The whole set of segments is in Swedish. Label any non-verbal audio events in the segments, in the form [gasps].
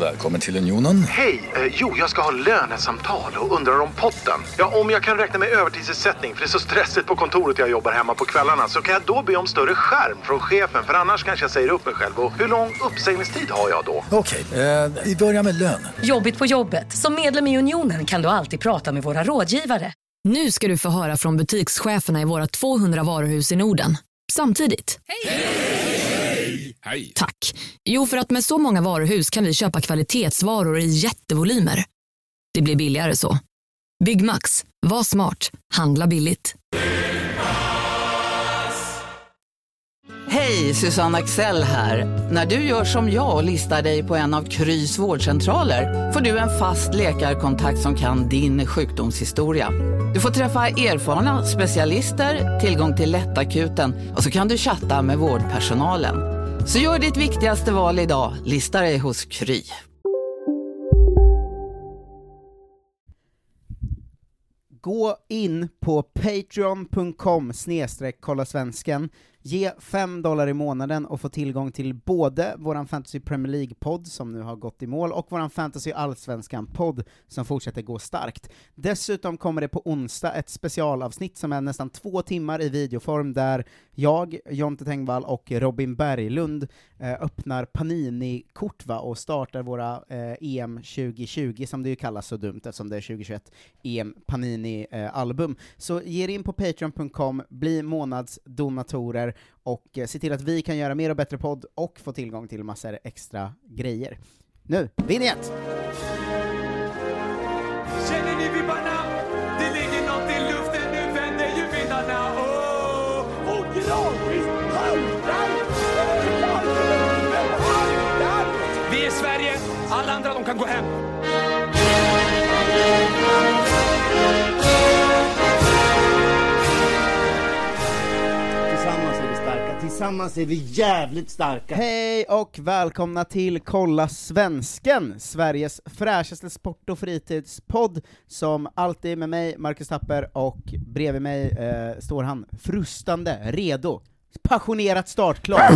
Välkommen till Unionen. Hej! Eh, jo, jag ska ha lönesamtal och undrar om potten. Ja, om jag kan räkna med övertidsersättning för det är så stressigt på kontoret jag jobbar hemma på kvällarna så kan jag då be om större skärm från chefen för annars kanske jag säger upp mig själv. Och hur lång uppsägningstid har jag då? Okej, eh, vi börjar med lön. Jobbigt på jobbet. Som medlem i Unionen kan du alltid prata med våra rådgivare. Nu ska du få höra från butikscheferna i våra 200 varuhus i Norden. Samtidigt. Hej! Tack. Jo, för att med så många varuhus kan vi köpa kvalitetsvaror i jättevolymer. Det blir billigare så. Byggmax. Var smart. Handla billigt. Hej, Susanne Axel här. När du gör som jag och listar dig på en av Krys vårdcentraler får du en fast läkarkontakt som kan din sjukdomshistoria. Du får träffa erfarna specialister, tillgång till lättakuten och så kan du chatta med vårdpersonalen. Så gör ditt viktigaste val idag, lista dig hos Kry. Gå in på patreon.com snedstreck kolla svensken Ge 5 dollar i månaden och få tillgång till både våran Fantasy Premier League-podd, som nu har gått i mål, och våran Fantasy Allsvenskan-podd, som fortsätter gå starkt. Dessutom kommer det på onsdag ett specialavsnitt som är nästan två timmar i videoform, där jag, Jonte Tengvall och Robin Berglund eh, öppnar Panini-kort va, och startar våra eh, EM 2020, som det ju kallas så dumt eftersom det är 2021 EM Panini-album. så ge er in på patreon.com, bli månadsdonatorer, och eh, se till att vi kan göra mer och bättre podd och få tillgång till massor extra grejer. Nu, vinjett! Känner ni vibbarna? Det ligger nåt i luften, nu vänder ju vindarna. Oh! Och gradvis haltar Vi är Sverige, alla andra de kan gå hem. Tillsammans är vi jävligt starka. Hej och välkomna till Kolla Svensken, Sveriges fräschaste sport och fritidspodd, som alltid är med mig, Marcus Tapper, och bredvid mig eh, står han frustande, redo, passionerat startklar.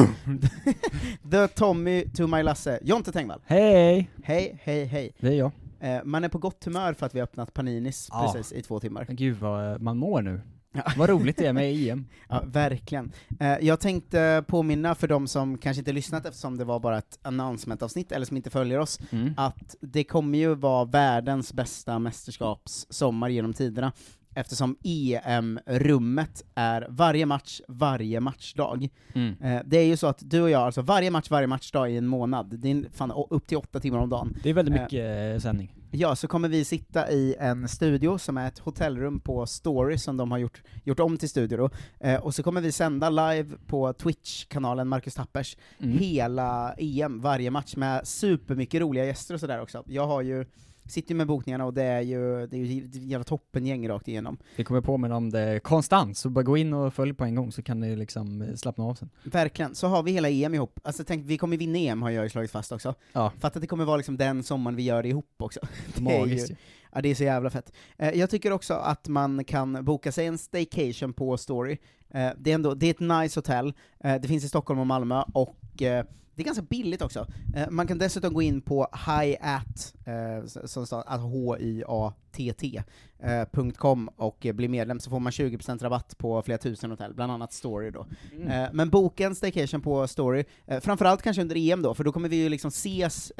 [clears throat] The Tommy to my Lasse, Jonte Tengvall. Hej! Hej, hej, hej. Det är jag. Eh, man är på gott humör för att vi har öppnat Paninis Ja. precis i två timmar. Men Gud vad man mår nu. Ja. Vad roligt det är med EM. [laughs] Ja, verkligen. Eh, jag tänkte påminna för de som kanske inte lyssnat eftersom det var bara ett announcement-avsnitt, eller som inte följer oss, Mm. att det kommer ju vara världens bästa mästerskapssommar genom tiderna, eftersom EM-rummet är varje match, varje matchdag. Mm. Eh, det är ju så att du och jag, alltså varje match, varje matchdag i en månad, det är fan upp till åtta timmar om dagen. Det är väldigt Eh, mycket eh, sändning. Ja, så kommer vi sitta i en studio som är ett hotellrum på Story som de har gjort, gjort om till studio då. Eh, och så kommer vi sända live på Twitch-kanalen Marcus Tappers Mm. hela EM, varje match med supermycket roliga gäster och sådär också. Jag har ju, sitter ju med bokningarna och det är ju, det är ju ett jävla toppengäng rakt igenom. Vi kommer påminna om det konstant, så bara gå in och följ på en gång så kan ni liksom eh, slappna av sen. Verkligen, så har vi hela EM ihop. Alltså tänk, vi kommer vinna EM har jag ju slagit fast också. Ja. Fatta att det kommer vara liksom den sommaren vi gör det ihop också. [laughs] Det är Magiskt ju- ju. Ja, det är så jävla fett. Eh, jag tycker också att man kan boka sig en staycation på Story. Eh, det, är ändå, det är ett nice hotell, eh, det finns i Stockholm och Malmö, och eh, det är ganska billigt också. Eh, man kan dessutom gå in på hyatt, eh, som att H-Y-A-T-T, eh, .com och bli medlem så får man 20% rabatt på flera tusen hotell, bland annat Story då. Mm. Men boka en staycation på Story, framförallt kanske under EM då, för då kommer vi ju liksom ses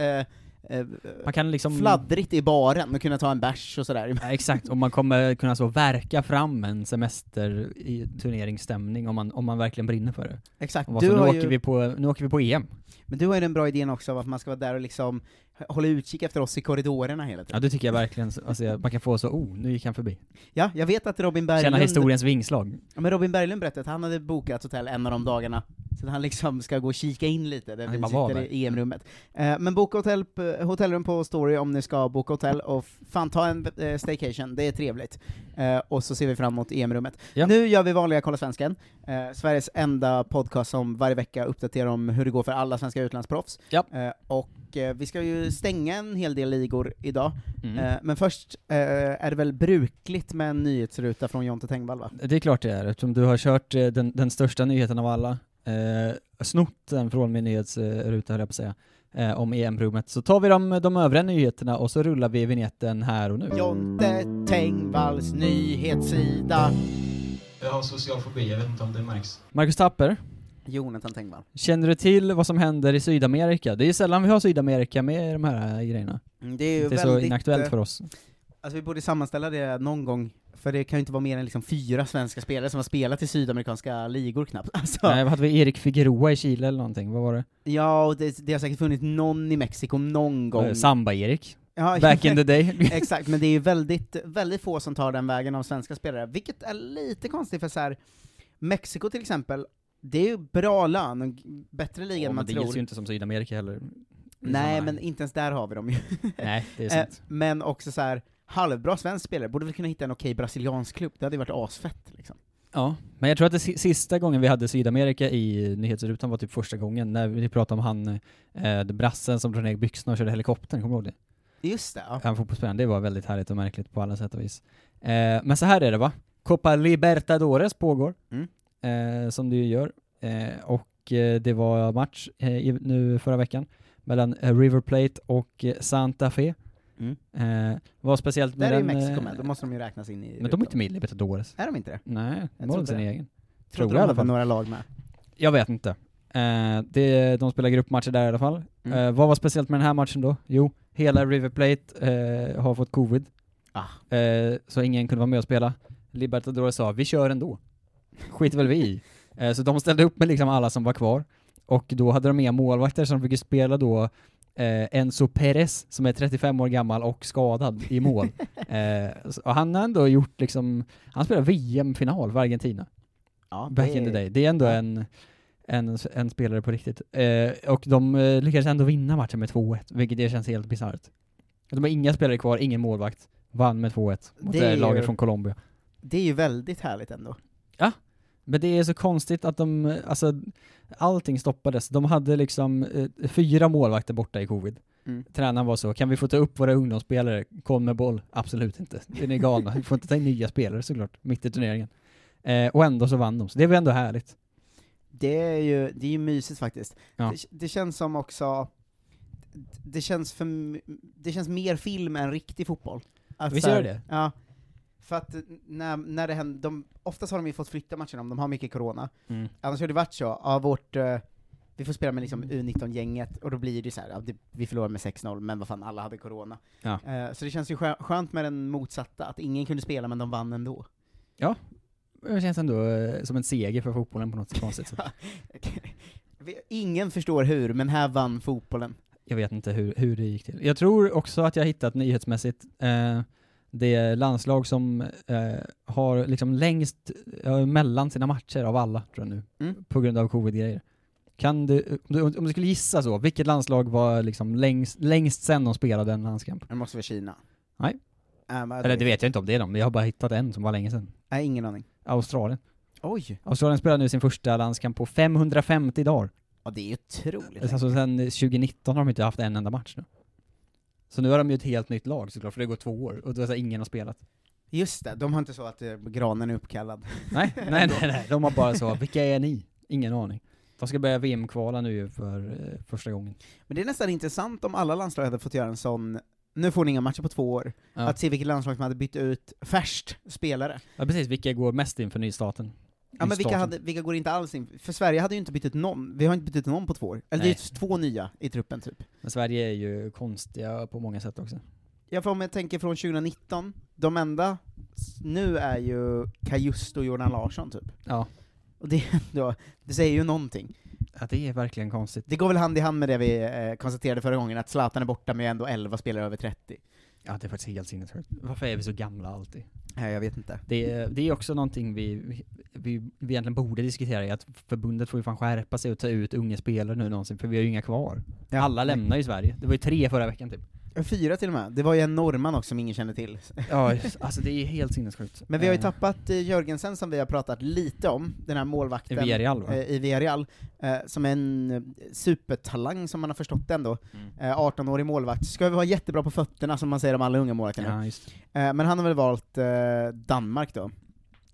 Man kan liksom... fladdrigt i baren och kunna ta en bärs och sådär. Ja, exakt, och man kommer kunna så verka fram en semester i turneringsstämning om man, om man verkligen brinner för det. Exakt. Och Du nu, åker ju, vi på, nu åker vi på EM. men du har ju den bra idén också av att man ska vara där och liksom hålla utkik efter oss i korridorerna hela Ja tiden. det tycker jag verkligen, alltså, man kan få så, oh, nu gick han förbi. Ja, jag vet att Robin Känna Berglund, historiens vingslag. ja, men Robin Berglund berättade att han hade bokat hotell en av de dagarna, så att han liksom ska gå och kika in lite där Han vi sitter där. i EM-rummet. Eh, men boka hotell, hotellrum på Story om ni ska boka hotell, och fan ta en eh, staycation, det är trevligt. Eh, och så ser vi fram emot EM-rummet. Ja. Nu gör vi vanliga Kolla Svensken, eh, Sveriges enda podcast som varje vecka uppdaterar om hur det går för alla svenska utlandsproffs. Ja. Eh, och eh, vi ska ju stänga en hel del ligor idag, Mm. eh, men först eh, är det väl brukligt med en nyhetsruta från Jonte Tengvall va? Det är klart det är, eftersom du har kört den, den största nyheten av alla, eh, snott den från min nyhetsruta höll jag på att säga. Eh, om EM-rummet. Så tar vi de, de övriga nyheterna och så rullar vi vignetten här och nu. Jonte Tengvalls nyhetssida. Jag har social fobi, jag vet inte om det märks. Marcus Tapper, Jonathan Tengvall. känner du till vad som händer i Sydamerika? Det är ju sällan vi har Sydamerika med i de här eh, grejerna. Mm, Det är ju Det är så väldigt, inaktuellt eh, för oss. Alltså vi borde sammanställa det någon gång, för det kan ju inte vara mer än liksom fyra svenska spelare som har spelat i sydamerikanska ligor knappt. [laughs] Alltså, Nej, vad hade vi? Erik Figueroa i Chile eller någonting, vad var det? ja, och det, det har säkert funnits någon i Mexiko någon gång. Eh, Samba-Erik. Ja, [laughs] Back in the day. [laughs] Exakt, men det är ju väldigt, väldigt få som tar den vägen av svenska spelare, vilket är lite konstigt för så här. Mexiko till exempel, det är ju bra lön, och bättre liga Ja, än man men det tror. gills ju inte som Sydamerika heller. Nej, sammanhang. men inte ens där har vi dem ju. Nej, det är Eh, sant. men också så här halvbra svensk spelare, borde väl kunna hitta en okej brasiliansk klubb, det hade ju varit asfett liksom. Ja, men jag tror att det si- sista gången vi hade Sydamerika i nyhetsrutan var typ första gången, när vi pratade om han, eh, brassen som drog ner byxorna och körde helikoptern, kommer du ihåg det? Just det, ja. Han fotbollsspelaren, det var väldigt härligt och märkligt på alla sätt och vis. Eh, men så här är det va? Copa Libertadores pågår, Mm. eh, som det ju gör, eh, och eh, det var match eh, i, nu förra veckan mellan eh, River Plate och Santa Fe. Mm. Eh, vad speciellt med Där är ju den... Mexiko eh, med, då måste de ju räknas in i Men de är inte med i Libertadores. Är de inte det? Nej, de har sin egen. Tror jag i alla fall. några lag med. Jag vet inte. Eh, det, de spelar gruppmatcher där i alla fall. Mm. Eh, vad var speciellt med den här matchen då? Jo, hela River Plate eh, har fått covid. Ah. Eh, så ingen kunde vara med och spela. Libertadores sa, vi kör ändå. Skit väl vi i. Eh, så de ställde upp med liksom alla som var kvar. Och då hade de med målvakter som fick spela då eh, Enzo Perez, som är 35 år gammal och skadad i mål. [laughs] eh, och han har ändå gjort liksom, han spelar VM-final för Argentina. Ja, Back in the day. Det är ändå en, en, en spelare på riktigt. Eh, och de eh, lyckades ändå vinna matchen med 2-1, vilket det känns helt bisarrt. De har inga spelare kvar, ingen målvakt. Vann med 2-1 mot Det det är laget ju- från Colombia. Det är ju väldigt härligt ändå. Men det är så konstigt att de, alltså, allting stoppades. De hade liksom eh, fyra målvakter borta i covid. Mm. Tränaren var så, kan vi få ta upp våra ungdomsspelare? Kom med boll. Absolut inte. Det är galna. Vi får inte ta in nya spelare såklart, mitt i turneringen. Eh, och ändå så vann de, så det är väl ändå härligt. Det är ju, det är ju mysigt faktiskt. Ja. Det, det känns som också, det känns för, det känns mer film än riktig fotboll. Att Visst gör det? Ja. För att när, när det händer, de, oftast har de ju fått flytta matcherna om de har mycket corona. Mm. Annars har det varit så, ja vårt, eh, vi får spela med liksom U19-gänget, och då blir det så här, ja, det, vi förlorar med 6-0, men vad fan, alla hade corona. Ja. Eh, så det känns ju skö- skönt med den motsatta, att ingen kunde spela men de vann ändå. Det känns ändå eh, som en seger för fotbollen på något konstigt [laughs] sätt. Ingen förstår hur, men här vann fotbollen. Jag vet inte hur, hur det gick till. Jag tror också att jag hittat nyhetsmässigt eh, det landslag som eh, har liksom längst eh, mellan sina matcher av alla, tror jag nu, Mm. på grund av covid-grejer. Kan du, om du, om du skulle gissa så, vilket landslag var liksom längst, längst sen de spelade en landskamp? Det måste vara Kina. Nej. Men Eller det vet jag inte om det är de, jag har bara hittat en som var länge sedan. Nej, ingen aning. Australien. Oj! Australien spelar nu sin första landskamp på 550 dagar. Ja, det är ju otroligt. Alltså sen 2019 har de inte haft en enda match nu. Så nu har de ju ett helt nytt lag såklart, för det går två år, och då så ingen har spelat. Just det, de har inte så att eh, granen är uppkallad. [laughs] Nej, nej, [laughs] nej, nej, de har bara så, vilka är ni? Ingen aning. De ska börja VM-kvala nu för eh, första gången. Men det är nästan intressant om alla landslag hade fått göra en sån, nu får ni inga matcher på två år, Ja. att se vilket landslag som hade bytt ut färst spelare. ja precis, vilka går mest in för nystarten? Ja men vilka, hade, vilka går inte alls in? För Sverige hade ju inte bytt ut någon, vi har inte bytt ut någon på två år. Eller det är Nej. ju två nya i truppen typ. Men Sverige är ju konstiga på många sätt också. Ja för om jag tänker från 2019, de enda nu är ju Kajusto och Jordan Larsson typ. Ja. Och det, ändå, det säger ju någonting. ja, det är verkligen konstigt. Det går väl hand i hand med det vi eh, konstaterade förra gången, att Zlatan är borta med ändå 11 spelare över 30. Ja, det är faktiskt helt sinnessjukt. Varför är vi så gamla alltid? Nej, jag vet inte. Det är, det är också någonting vi, vi, vi egentligen borde diskutera, i att förbundet får ju fan skärpa sig och ta ut unga spelare nu någonsin, för vi har ju inga kvar. Ja, Alla lämnar ju Sverige. Det var ju tre förra veckan typ. Fyra till och med. Det var ju en norrman också som ingen kände till. Ja, alltså det är helt sinnessjukt. Men vi har ju Eh, tappat eh, Jörgensen som vi har pratat lite om, den här målvakten. I Villarreal, va? eh, I Villarreal, som är en supertalang som man har förstått ändå. Mm. Eh, 18-årig målvakt. Ska vi vara jättebra på fötterna som man säger om alla unga målvakter nu. Ja, men han har väl valt Danmark då?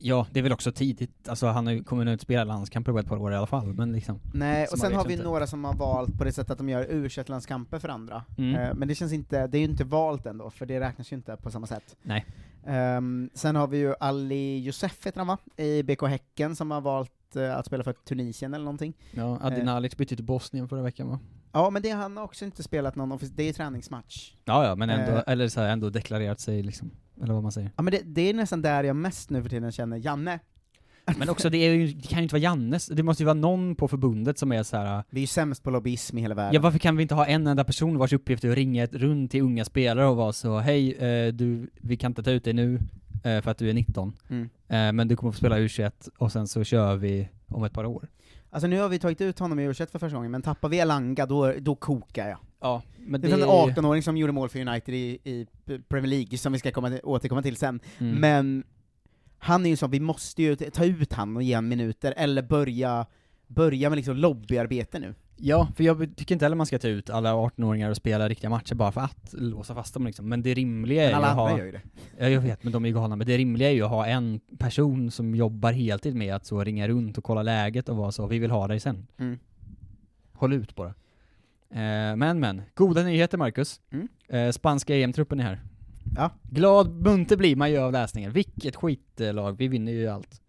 Ja, det är väl också tidigt, alltså han har kommer nog inte spela landskamper på ett par år i alla fall, men liksom. Nej, och sen har vi inte. några som har valt på det sättet att de gör u landskamper för andra. Mm. Eh, men det känns inte, det är ju inte valt ändå, för det räknas ju inte på samma sätt. Nej. Ehm, sen har vi ju Ali Youssef heter han va? I BK Häcken som har valt eh, att spela för Tunisien eller någonting. Ja, Adin Eh. Alex bytte till Bosnien förra veckan va? Ja, men det har han också inte spelat någon det är ju träningsmatch. Ja, ja, men ändå, Eh. eller så här, ändå deklarerat sig liksom, eller vad man säger. Ja men det, det är nästan där jag mest nu för tiden känner Janne. Men också, det, ju, det kan ju inte vara Jannes, det måste ju vara någon på förbundet som är så här. Vi är ju sämst på lobbyism i hela världen. Ja varför kan vi inte ha en enda person vars uppgift är att ringa ett runt till unga spelare och vara så hej, eh, du, vi kan inte ta ut dig nu eh, för att du är 19, Mm. eh, men du kommer få spela U21 och sen så kör vi om ett par år. Alltså nu har vi tagit ut honom i u för första gången, men tappar vi Elanga då, då kokar jag. Ja, men Det är en 18-åring som gjorde mål för United i, i Premier League, som vi ska komma till, återkomma till sen. Mm. Men han är ju så, vi måste ju ta ut han och ge han minuter, eller börja, börja med liksom lobbyarbete nu. Ja, för jag tycker inte heller man ska ta ut alla 18-åringar och spela riktiga matcher bara för att låsa fast dem liksom. Men det rimliga är alla ju att ha... gör ju det. Ja, jag vet, men de är ju galna. Men det rimliga är ju att ha en person som jobbar heltid med att så ringa runt och kolla läget och vara så, vi vill ha dig sen. Mm. Håll ut bara. Eh, men men, goda nyheter Marcus. Mm. Eh, spanska EM-truppen är här. Ja. Glad munter blir man ju av läsningen. Vilket skitlag, vi vinner ju allt.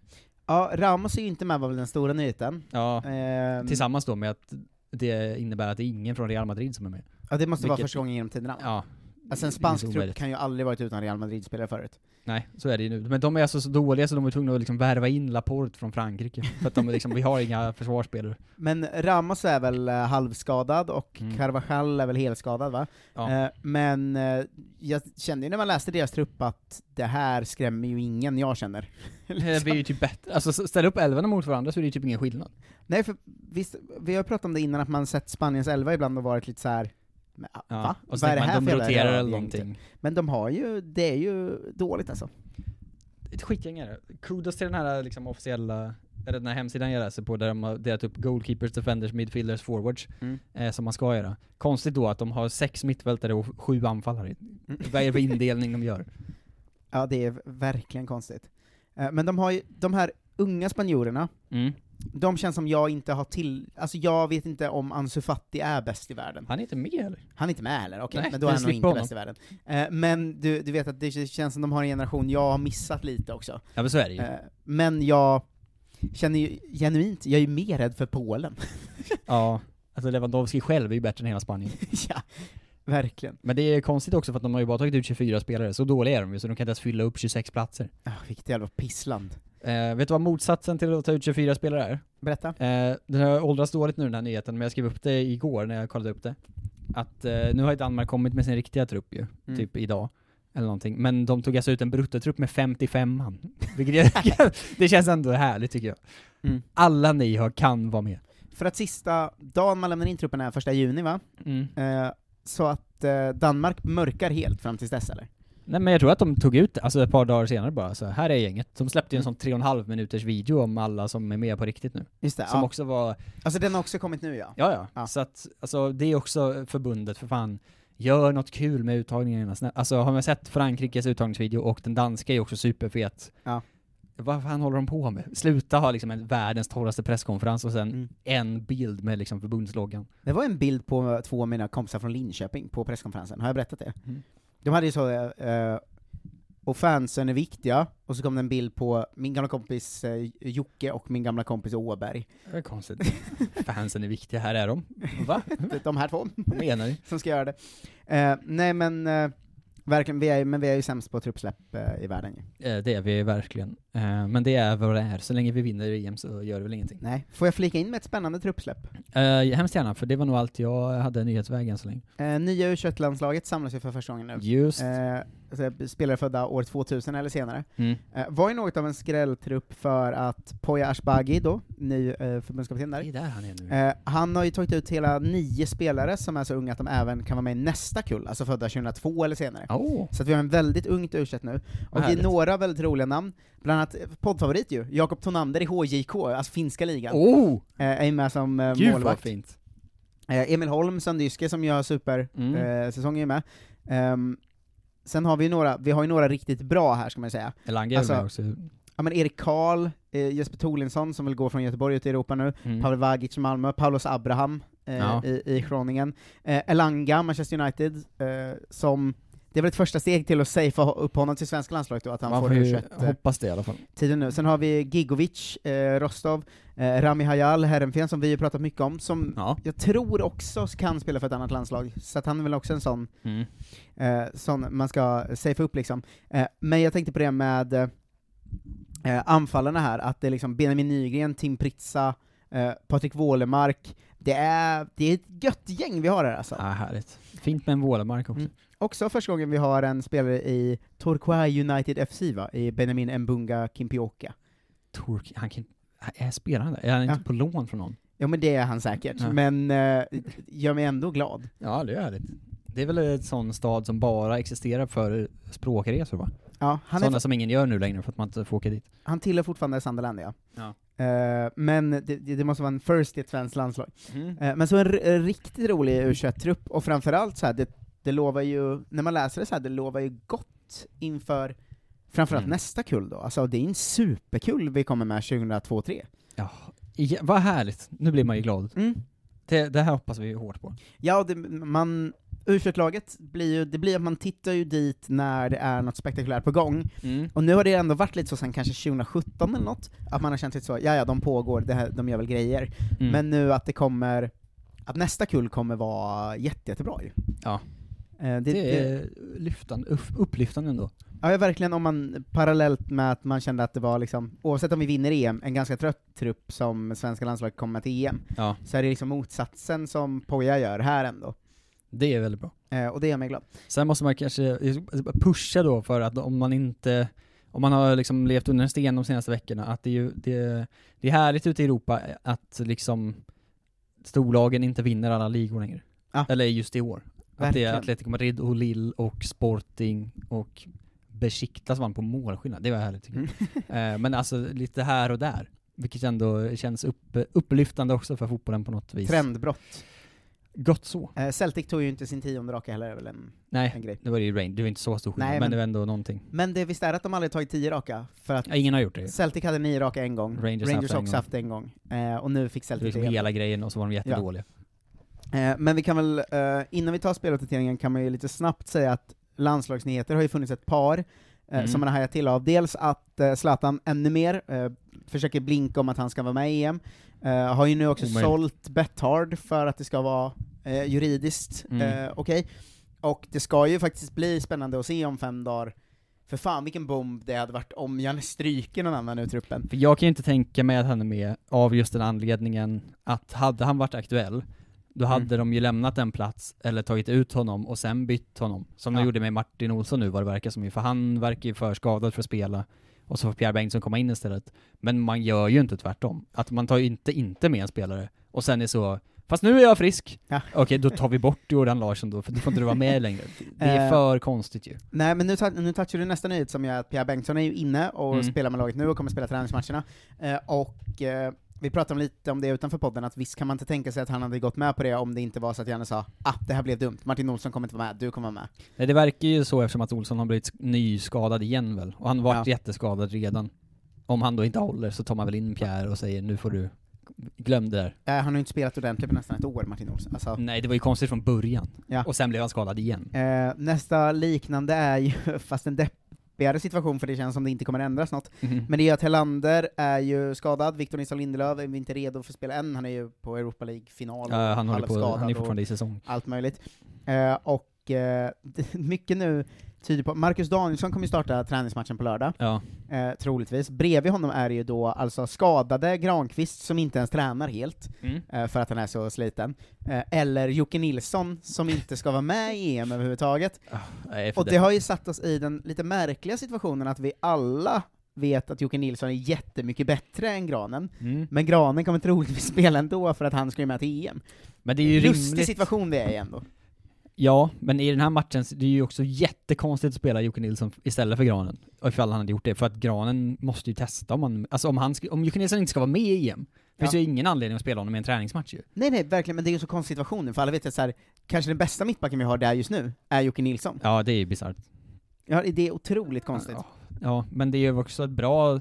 Ja, Ramos är ju inte med var väl den stora nyheten. Ja, Ehm, tillsammans då med att det innebär att det är ingen från Real Madrid som är med. Ja, det måste vara Vilket- första gången genom tiderna. Ja. Alltså en är spansk trupp kan ju aldrig varit utan Real Madrid-spelare förut. Nej, så är det ju nu. Men de är alltså så dåliga så de är tvungna att liksom värva in Laporte från Frankrike. [laughs] För att de är liksom, vi har inga försvarsspelare. Men Ramos är väl eh, halvskadad, och Mm. Carvajal är väl helskadad va? Ja. Eh, men eh, jag kände ju när man läste deras trupp att det här skrämmer ju ingen jag känner. [laughs] Det blir ju typ bättre. Alltså ställa upp elvorna mot varandra så är det ju typ ingen skillnad. Nej, för visst, vi har pratat om det innan, att man sett Spaniens elva ibland och varit lite så här. Men, ah, Ja. va? Och så Vad är det här för de roterar eller rövgäng, någonting. typ? Men de har ju, det är ju dåligt alltså. Ett skitgäng är det. Kudos till den här liksom officiella, eller den här hemsidan jag läser på där de har delat upp goalkeepers, defenders, midfielders, forwards, Mm. eh, som man ska göra. Konstigt då att de har sex mittfältare och sju anfallare. Mm. Vad är det för [laughs] indelning de gör? Ja, det är verkligen konstigt. Eh, men de har ju, de här unga spanjorerna, Mm. De känns som jag inte har till, alltså jag vet inte om Ansu Fati är bäst i världen. Han är inte med eller? Han är inte med heller, okej, Nej, men då är han nog inte honom. bäst i världen. Eh, men du, du vet att det känns som de har en generation jag har missat lite också. Ja men så är det ju. Eh, men jag känner ju genuint, jag är ju mer rädd för Polen. [laughs] Ja. Alltså Lewandowski själv är ju bättre än hela Spanien. [laughs] ja, verkligen. Men det är konstigt också för att de har ju bara tagit ut 24 spelare, så dåliga är de ju, så de kan inte ens fylla upp 26 platser. Ah, vilket jävla pissland. Eh, vet du vad motsatsen till att ta ut 24 spelare är? Berätta. Eh, den har åldrats dåligt nu den här nyheten, men jag skrev upp det igår när jag kollade upp det. Att eh, nu har ju Danmark kommit med sin riktiga trupp ju, Mm. typ idag. Eller någonting. Men de tog alltså ut en bruttotrupp med 55 man. [laughs] [laughs] Det känns ändå härligt tycker jag. Mm. Alla ni har, kan vara med. För att sista dagen man lämnar in truppen är första juni va? Mm. Eh, så att eh, Danmark mörkar helt fram tills dess eller? Nej men jag tror att de tog ut alltså ett par dagar senare bara, så här är gänget. De släppte ju en Mm. sån tre och en halv minuters video om alla som är med på riktigt nu. Just det, Som ja. också var, Alltså den har också kommit nu ja. ja ja, Ja. så att, alltså det är också förbundet för fan. Gör något kul med uttagningarna, alltså har man sett Frankrikes uttagningsvideo och den danska är ju också superfet. Ja. Vad fan håller de på med? Sluta ha liksom en världens torraste presskonferens och sen Mm. en bild med liksom förbundsloggan. Det var en bild på två av mina kompisar från Linköping på presskonferensen, har jag berättat det? Mm. De hade ju så, eh, och fansen är viktiga, och så kom det en bild på min gamla kompis eh, Jocke och min gamla kompis Åberg. Det är konstigt. Fansen är viktiga, här är de. Va? [laughs] De här två. Vad menar ni? som ska göra det. Eh, nej men, eh, verkligen, vi är, men vi är ju sämst på truppsläpp eh, i världen ju. Eh, Det är vi verkligen. Eh, Men det är vad det är. Så länge vi vinner EM så gör det väl ingenting. Nej, får jag flika in med ett spännande truppsläpp? Uh, hemskt gärna, för det var nog allt jag hade nyhetsvägen så länge. Eh, nya U21-landslaget samlas ju för första gången nu. Just. Alltså, spelare födda år 2000 eller senare. Mm. Var ju något av en skrälltrupp för att Poya Ashbagi då, ny eh, förbundskapten där, Det är där han är nu. Han har ju tagit ut hela nio spelare som är så unga att de även kan vara med i nästa kull, alltså födda 2002 eller senare. Oh. Så vi har en väldigt ungt u nu. Och i härligt. några väldigt roliga namn, bland annat eh, poddfavorit ju, Jakob Tonander i HJK, alltså finska ligan, Oh! eh, är med som eh, Gud vad målvakt. fint. Eh, Emil Holm, Sanddyske, som gör supersäsong, Mm. eh, är med. Ehm, sen har vi några, vi har ju några riktigt bra här ska man säga. Elanga Alltså, också. ja men Erik Karl, eh, Jesper Tolinsson som vill gå från Göteborg ut i Europa nu, Mm. Pavel Vagic i Malmö, Paulos Abraham eh, Ja. i, i Groningen, eh, Elanga, Manchester United, som det är väl ett första steg till att safea upp honom till svenska landslaget då, att han Man får ju U21 eh, hoppas det i alla fall. tiden nu. Sen har vi Gigovic, eh, Rostov, eh, Rami Hayal, Heerenveen, som vi har pratat mycket om, som Ja. jag tror också kan spela för ett annat landslag, så att han är väl också en sån, Mm. eh, sån man ska safea upp liksom. Eh, men jag tänkte på det med eh, anfallarna här, att det är liksom Benjamin Nygren, Tim Pritsa, Patrik Wålemark, det är, det är ett gött gäng vi har här alltså. Ja, härligt. Fint med en Wålemark också. Mm. Också första gången vi har en spelare i Torquay United FC va, i Benjamin Mbunga Kimpioka. Tork, han kan är spelar han där? Är han inte Ja. på lån från någon? Ja men det är han säkert, Ja. men eh, gör mig ändå glad. Ja, det är härligt. Det är väl en sån stad som bara existerar för språkresor va? Ja, han, Sådana som ingen gör nu längre för att man inte får åka dit. han tillhör fortfarande Sunderland ja. Ja. Eh, men det, det måste vara en first i ett svenskt landslag. Mm. Eh, men så en, riktigt rolig u trupp och framförallt så här, det, det lovar ju, när man läser det så här, det lovar ju gott inför framförallt Mm. nästa kull då. Alltså det är en superkull vi kommer med 2002-3. Ja, ja, vad härligt. Nu blir man ju glad. Mm. Det, det här hoppas vi hårt på. Ja, det, man, u laget blir ju, det blir att man tittar ju dit när det är något spektakulärt på gång, Mm. och nu har det ändå varit lite så sen kanske 2017 eller något, att man har känt lite så, ja ja, de pågår, det här, de gör väl grejer, Mm. men nu att det kommer, att nästa kull kommer vara jätte, jättebra ju. Ja. Eh, det, Det, är lyftande, upp, upplyftande ändå. ja, verkligen om man, parallellt med att man kände att det var liksom, oavsett om vi vinner EM, en ganska trött trupp som svenska landslaget kommer till EM, Ja, så är det liksom motsatsen som Poja gör här ändå. det är väldigt bra. Eh, och det gör mig glad. Sen måste man kanske pusha då för att om man inte, om man har liksom levt under en sten de senaste veckorna, att det är ju, det, det är härligt ute i Europa att liksom storlagen inte vinner alla ligor längre. Ja. Eller just i år. Att det är Atletico Madrid och Lille och Sporting och Besiktas vann på målskillnad, det var härligt tycker jag. Eh, Men alltså lite här och där, vilket ändå känns upp, upplyftande också för fotbollen på något vis. Trendbrott. Gott så. Eh, Celtic tog ju inte sin tionde raka heller, är väl en, en Nej, grej. det var ju Rain, det var inte så stor skillnad, Nej, men, men- det var ändå någonting. Men det visst är att de aldrig tagit tio raka, för att Ja, ingen har gjort det. Celtic hade nio raka en gång, Rangers Rangers, haft en också gång. haft en gång, eh, och nu fick Celtic liksom det igen. hela grejen och så var de jättedåliga. Eh, men vi kan väl, eh, innan vi tar speluppdateringen kan man ju lite snabbt säga att landslagsnyheter har ju funnits ett par, eh, Mm. som man har hajat till av. Dels att eh, Zlatan ännu mer eh, försöker blinka om att han ska vara med i EM, eh, har ju nu också Omöjligt. sålt Betthard för att det ska vara eh, juridiskt Mm. eh, okej. Och det ska ju faktiskt bli spännande att se om fem dagar, för fan vilken bomb det hade varit om Janne stryker någon annan ur truppen. För jag kan ju inte tänka mig att han är med av just den anledningen att hade han varit aktuell, då hade Mm. de ju lämnat en plats, eller tagit ut honom och sen bytt honom. Som de Ja. gjorde med Martin Olsson nu vad det verkar som ju, för han verkar ju för skadad för att spela, och så får Pierre Bengtsson komma in istället. Men man gör ju inte tvärtom. Att man tar ju inte inte med en spelare, och sen är så Fast nu är jag frisk! Ja. [laughs] Okej, då tar vi bort Jordan Larsson då, för då får inte du vara med längre. Det är Eh, för konstigt ju. Nej men nu, nu touchar du nästa nyhet som är att Pierre Bengtsson är ju inne och Mm. spelar med laget nu och kommer spela träningsmatcherna. Eh, och eh, vi pratade lite om det utanför podden, att visst kan man inte tänka sig att han hade gått med på det om det inte var så att Janne sa ah, det här blev dumt, Martin Olsson kommer inte vara med, du kommer vara med. Nej, det verkar ju så eftersom att Olsson har blivit nyskadad igen väl, och han varit Ja. jätteskadad redan. Om han då inte håller så tar man väl in Pierre och säger nu får du, glöm det där. Eh, han har ju inte spelat ordentligt på nästan ett år, Martin Olsson. Alltså, Nej, det var ju konstigt från början. Ja. Och sen blev han skadad igen. eh, nästa liknande är ju, [laughs] fast en deppigare situation för det känns som det inte kommer ändras något, Mhm. men det är att Helander är ju skadad, Victor Nilsson Lindelöf är inte redo för att spela än, han är ju på Europa League-final Ja, han, håller på, han är fortfarande i säsong. allt möjligt. Eh, och eh, [laughs] mycket nu tyder på, Marcus Danielsson kommer ju starta träningsmatchen på lördag, Ja. eh, troligtvis. Bredvid honom är det ju då alltså skadade Granqvist, som inte ens tränar helt, Mm. eh, för att han är så sliten, eh, eller Jocke Nilsson, som inte ska vara med i EM överhuvudtaget. För Och det har ju satt oss i den lite märkliga situationen att vi alla vet att Jocke Nilsson är jättemycket bättre än Granen, Mm. men Granen kommer troligtvis [laughs] spela ändå för att han ska ju med till EM. Men det är ju Lustig rimligt. situation vi är ändå. Ja, men i den här matchen, det är ju också jättekonstigt att spela Jocke Nilsson istället för Granen. Ifall han hade gjort det, för att Granen måste ju testa om han, alltså om han, om Jocke Nilsson inte ska vara med i EM, finns Ja. ju ingen anledning att spela honom i en träningsmatch ju. Nej nej, verkligen, men det är ju så konstig situation för alla vet att så här, kanske den bästa mittbacken vi har där just nu är Jocke Nilsson. Ja, det är ju bisarrt. Ja, det är otroligt konstigt. Ja, ja, men det är ju också ett bra,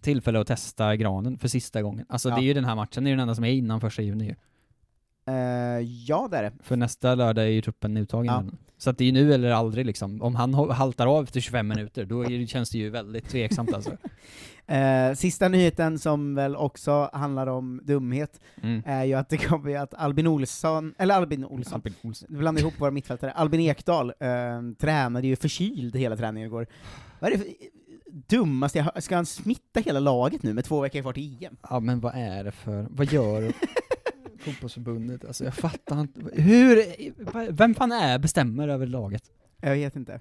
tillfälle att testa granen för sista gången. Alltså Ja. det är ju den här matchen, det är den enda som är innan första juni ju. Eh, ja, det är det. För nästa lördag är ju truppen uttagen. Ja. Så att det är nu eller aldrig liksom. Om han haltar av efter 25 minuter, då det, känns det ju väldigt tveksamt alltså. [laughs] Eh, sista nyheten som väl också handlar om dumhet, Mm. är ju att det kommer ju att Albin Olsson, eller Albin Olsson, Albin Olsson. du blandar ihop våra mittfältare, Albin Ekdal eh, tränade ju förkyld hela träningen igår. Vad är det för dummaste? Ska han smitta hela laget nu med två veckor kvar till EM? Ja men vad är det för, vad gör [laughs] fotbollsförbundet? Alltså jag fattar inte, hur, vem fan är bestämmer över laget? Jag vet inte.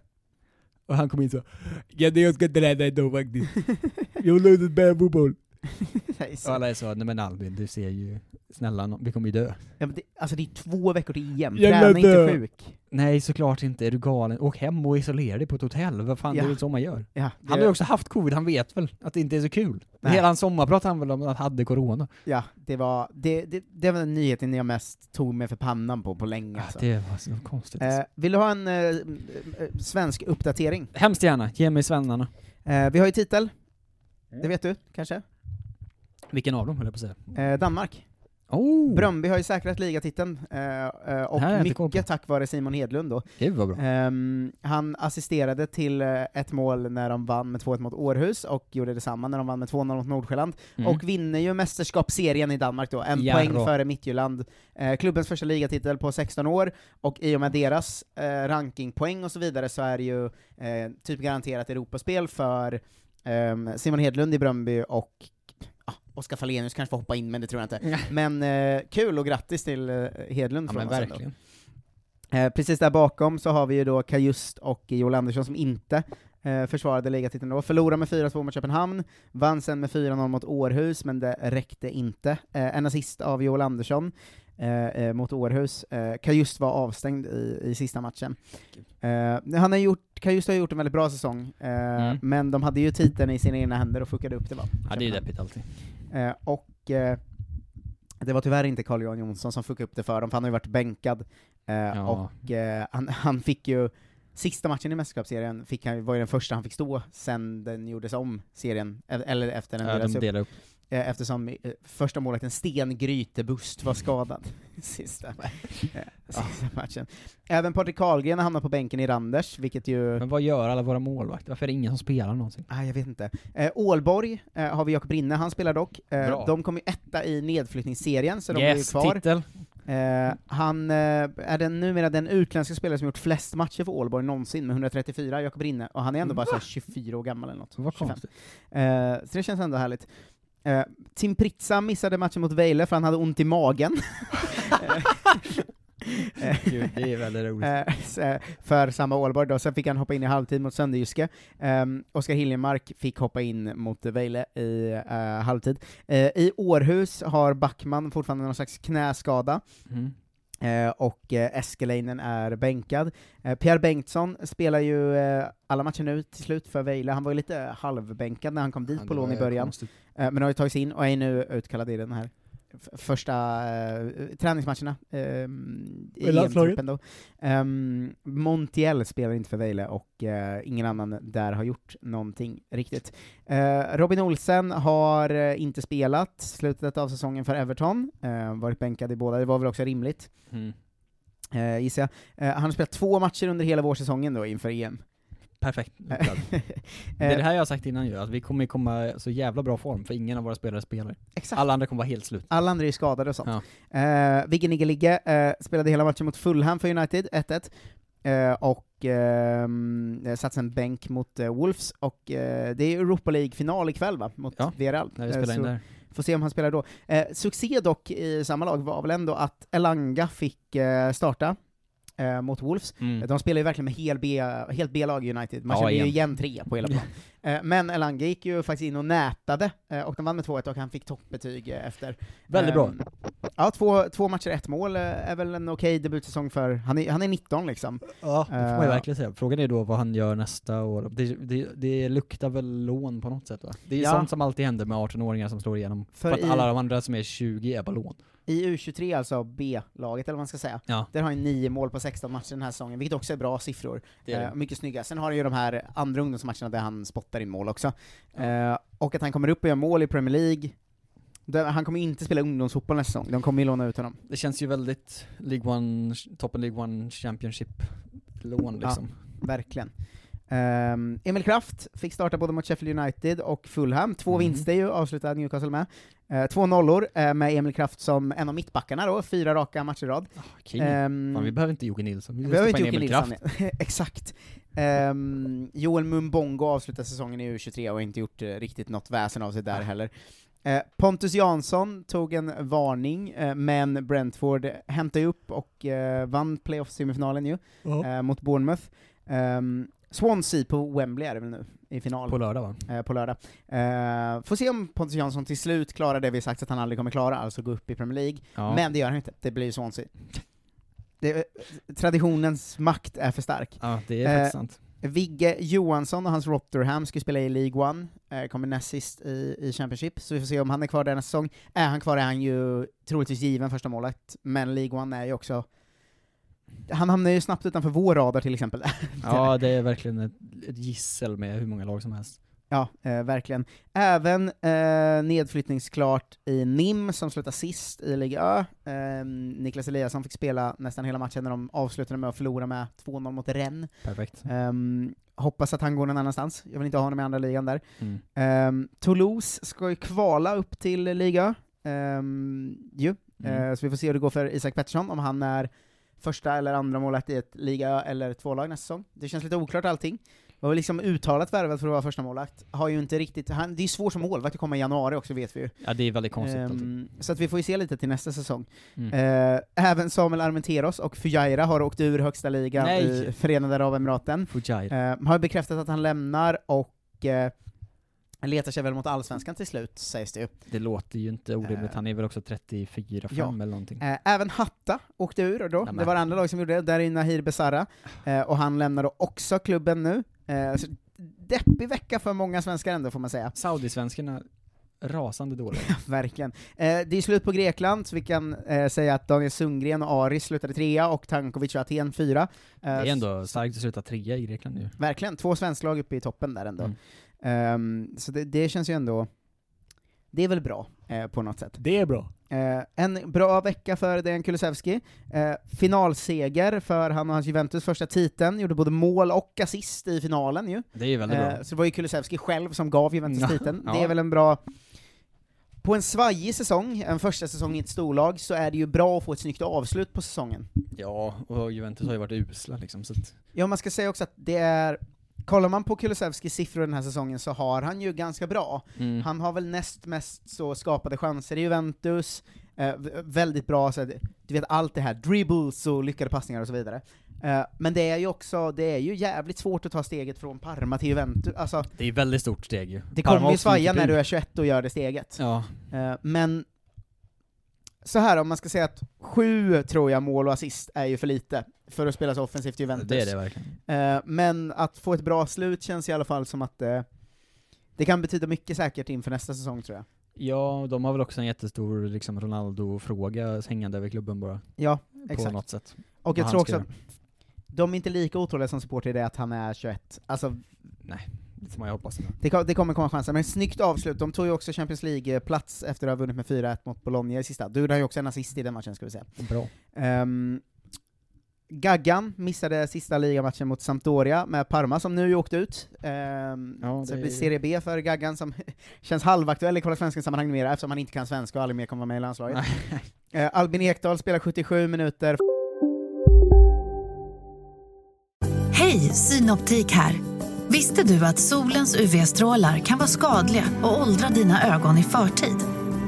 Och han kom in så, ja jag ska träna idag faktiskt. [laughs] Jag vill ut spela fotboll. [laughs] Nej, Och så- alla är så, nej men Albin du ser ju, snälla vi kommer ju dö. Ja, men det, alltså det är två veckor till EM, Jag träna inte sjuk. Nej såklart inte, är du galen? Åk hem och isolera dig på ett hotell, vad fan Ja. det är väl så man gör? Ja, Han det- har ju också haft covid, han vet väl att det inte är så kul? Nej. Hela hans sommar pratade han väl om att han hade corona? Ja, det var, det, det, det var den nyheten jag mest tog mig för pannan på, på länge alltså. Det var så konstigt. Eh, vill du ha en eh, eh, svensk uppdatering? Hemskt gärna, ge mig svennarna. Eh, vi har ju titel, det vet du kanske? Vilken av dem höll jag på att säga? Eh, Danmark. Oh! Bröndby har ju säkrat ligatiteln, eh, eh, och Det mycket tack vare Simon Hedlund då. Gud vad bra. Ehm, han assisterade till eh, ett mål när de vann med 2-1 mot Århus, och gjorde detsamma när de vann med 2-0 mot Nordsjälland, Mm. och vinner ju mästerskapsserien i Danmark då, en Ja, poäng före Midtjylland. Eh, klubbens första ligatitel på 16 år, och i och med deras eh, rankingpoäng och så vidare så är det ju eh, typ garanterat Europaspel för ehm, Simon Hedlund i Bröndby och Oskar Fallenius kanske får hoppa in, men det tror jag inte. Men eh, kul och grattis till eh, Hedlund Ja från men oss ändå. verkligen. Eh, precis där bakom så har vi ju då Kajust och Joel Andersson som inte eh, försvarade ligatiteln då. Förlorade med 4-2 mot Köpenhamn, vann sen med 4-0 mot Århus, men det räckte inte. Eh, en assist av Joel Andersson eh, eh, mot Århus. Eh, Kajust var avstängd i, i sista matchen. Eh, han har gjort, Kajust har gjort en väldigt bra säsong, eh, Mm. men de hade ju titeln i sina egna händer och fuckade upp det va? Ja det är ju deppigt alltid. Eh, och det var tyvärr inte Carl Johan Jonsson som fuckade upp det för dem, för han har ju varit bänkad. Ja. Och han, han fick ju, sista matchen i mästerskapsserien fick han, var ju den första han fick stå sen den gjordes om, serien, e- eller efter den Ja, delades de upp. upp. Eh, eftersom eh, första målvakten Sten Grytebust var skadad sista, [laughs] sista matchen. Även Patrik Karlgren hamnade på bänken i Randers, vilket ju... Men vad gör alla våra målvakter? Varför är det ingen som spelar någonsin? Ah, jag vet inte. Eh, Ålborg eh, har vi Jakob Rinne, han spelar dock. Eh, de kom ju etta i nedflyttningsserien, så de blir ju yes, kvar. titel! Eh, han är den numera den utländska spelare som gjort flest matcher för Ålborg någonsin, med 134, Jakob Rinne, och han är ändå bara så här 24 år gammal eller något. Vad 25. konstigt. Så det känns ändå härligt. Eh, Tim Pritsa missade matchen mot Vejle för han hade ont i magen. [laughs] Gud, det är väldigt roligt. Eh, eh, för samma Ålborg då, sen fick han hoppa in i halvtid mot Sönderjyske. Um, Oskar Hiljemark fick hoppa in mot Vejle i eh, halvtid. Eh, I Århus har Backman fortfarande någon slags knäskada. Mm. Eh, och eh, Eskelinen är bänkad. Eh, Pierre Bengtsson spelar ju eh, alla matcher nu till slut för Vejle, han var ju lite halvbänkad när han kom dit Ja, på lån i början, men har ju tagit sig in och är nu utkallad i den här första eh, träningsmatcherna ehm, i. EM-truppen då. Um, Montiel spelar inte för Vejle, och eh, ingen annan där har gjort någonting riktigt. Eh, Robin Olsen har eh, inte spelat slutet av säsongen för Everton, eh, varit bänkad i båda, det var väl också rimligt Mm. eh, gissar jag. Eh, han har spelat två matcher under hela vårsäsongen då inför EM. Perfekt. [laughs] Eh, det är det här jag har sagt innan ju, att vi kommer komma så jävla bra form, för ingen av våra spelare spelar. Exakt. Alla andra kommer vara helt slut. Alla andra är skadade och sånt. Ja. Eh, Vigge Nigge Ligge eh, spelade hela matchen mot Fulham för United, 1-1, eh, och eh, satt sen bänk mot eh, Wolves, och det är Europa League-final ikväll va, mot Ja, Villarreal. När vi spelar in där. Får se om han spelar då. Succé dock i samma lag var väl ändå att Elanga fick starta eh, mot Wolves. Mm. De spelar ju verkligen med hel B, helt B-lag United, man Ja, känner ju igen. tre på hela plan. [laughs] eh, men Elanga gick ju faktiskt in och nätade, eh, och de vann med 2-1 och han fick toppbetyg eh, efter. Väldigt bra. Ehm, Ja, två, två matcher, ett mål eh, är väl en okej debutsäsong för, han är, han är 19 liksom. Ja, det får man ju Eh, verkligen säga. Frågan är då vad han gör nästa år. Det, det, det luktar väl lån på något sätt va? Det är Ja. sånt som alltid händer med 18-åringar som slår igenom. För, För att i- alla de andra som är 20 är bara lån. I U23, alltså B-laget, eller vad man ska säga, Ja. där har han nio mål på 16 matcher den här säsongen, vilket också är bra siffror. Det är det. Eh, mycket snygga. Sen har han ju de här andra ungdomsmatcherna där han spottar in mål också. Eh, och att han kommer upp och gör mål i Premier League. Han kommer inte spela ungdomsfotboll nästa säsong, de kommer ju låna ut honom. Det känns ju väldigt League One, toppen League One Championship-lån liksom. Verkligen. Ehm, Emil Kraft fick starta både mot Sheffield United och Fulham, två Mhm. vinster ju, avslutade Newcastle med. Eh, två nollor, eh, med Emil Kraft som en av mittbackarna då, fyra raka matcher i rad. King. Ehm, Fan, vi behöver inte Jocke Nilsson, vi behöver inte Jocke Emil Nilsson, [laughs] exakt. Ehm, Joel Mumbongo avslutar säsongen i U23 och har inte gjort eh, riktigt något väsen av sig där heller. Eh, Pontus Jansson tog en varning, men Brentford hämtade upp och vann playoff-semifinalen ju, eh, mot Bournemouth. Um, Swansea på Wembley är det väl nu, i final. På lördag va? Eh, på lördag. Eh, får se om Pontus Jansson till slut klarar det vi sagt att han aldrig kommer klara, alltså gå upp i Premier League. Ja. Men det gör han inte, det blir Swansea. Det, traditionens makt är för stark. Ja, det är faktiskt sant. Vigge Johansson och hans Rotherham ska spela i League One, eh, kommer näst sist i, i Championship, så vi får se om han är kvar där nästa säsong. Är han kvar är han ju troligtvis given första målet, men League One är ju också han hamnar ju snabbt utanför vår radar till exempel. [laughs] Ja, det är verkligen ett, ett gissel med hur många lag som helst. Ja, eh, verkligen. Även eh, nedflyttningsklart i NIM, som slutar sist i Liga Ö. Eh, Niklas Eliasson fick spela nästan hela matchen när de avslutade med att förlora med 2-0 mot Rennes. Perfekt. Ehm, hoppas att han går någon annanstans, jag vill inte ha honom i andra ligan där. Mm. Ehm, Toulouse ska ju kvala upp till Liga um, ju. Mm. Eh, så vi får se hur det går för Isak Pettersson, om han är första eller andra målet i ett Liga eller tvålag nästa säsong. Det känns lite oklart allting. Var väl liksom uttalat värvad för att vara första målvakt. Har ju inte riktigt, han, det är svårt som målvakt att komma i januari också vet vi ju. Ja, det är väldigt konstigt. Alltid. så att vi får ju se lite till nästa säsong. Mm. Eh, även Samuel Armenteros och Fujaira har åkt ur högsta ligan Nej. i Förenade Arabemiraten. Eh, har bekräftat att han lämnar och eh, letar sig väl mot allsvenskan till slut, sägs det ju. Det låter ju inte orimligt, han är väl också 34-5 ja. eller någonting. Eh, även Hatta åkte ur då, men. det var andra lag som gjorde det, där är Nahir Besara, eh, och han lämnar då också klubben nu. Eh, så deppig vecka för många svenskar ändå, får man säga. Saudisvenskarna, rasande dåliga. [laughs] Verkligen. Eh, det är slut på Grekland, så vi kan eh, säga att Daniel Sundgren och Aris slutade trea, och Tankovic och Aten fyra. Eh, Det är ändå starkt att sluta trea i Grekland nu. Verkligen, två svensklag uppe i toppen där ändå. Mm. Ehm, så det, det känns ju ändå, det är väl bra eh, på något sätt. Det är bra. Eh, en bra vecka för Dejan Kulusevski. Eh, finalseger för han och hans Juventus första titeln, gjorde både mål och assist i finalen ju. Det är ju väldigt bra. Eh, så det var ju Kulusevski själv som gav Juventus [laughs] Ja, titeln. Det ja. är väl en bra... På en svajig säsong, en första säsong i ett storlag, så är det ju bra att få ett snyggt avslut på säsongen. Ja, och Juventus har ju varit usla liksom, så att, Ja, man ska säga också att det är... Kollar man på Kulusevskis siffror den här säsongen så har han ju ganska bra. mm. Han har väl näst mest så skapade chanser i Juventus, eh, väldigt bra, så, du vet allt det här, dribbles och lyckade passningar och så vidare. Eh, men det är ju också, det är ju jävligt svårt att ta steget från Parma till Juventus, alltså det är ett väldigt stort steg ju. det Parma kommer ju svaja när du är 21 och gör det steget. Ja, Eh, men så här om man ska säga att sju, tror jag, mål och assist är ju för lite för att spela så offensivt i Juventus. det är det verkligen. Eh, men att få ett bra slut känns i alla fall som att eh, det kan betyda mycket säkert inför nästa säsong tror jag. Ja, de har väl också en jättestor liksom, Ronaldo-fråga hängande över klubben bara, Ja, på exakt. något sätt. Och jag tror också att de är inte lika otåliga som supporter i det att han är 21. Alltså, Nej, det får man ju hoppas. det, det kommer komma chanser, men snyggt avslut. De tog ju också Champions League-plats efter att ha vunnit med 4-1 mot Bologna i sista. Du gjorde ju också en assist i den matchen, ska vi säga. Bra. Ehm, Gaggan missade sista ligamatchen mot Sampdoria med Parma, som nu åkte ut. Ehm, Ja, så det det- blir Serie B för Gaggan, som [laughs] känns halvaktuell i Kolla sammanhang numera, eftersom han inte kan svenska och aldrig mer kommer vara med i landslaget. [laughs] Eh, Albin Ekdal spelar 77 minuter. Hej, Synoptik här. Visste du att solens UV-strålar kan vara skadliga och åldra dina ögon i förtid?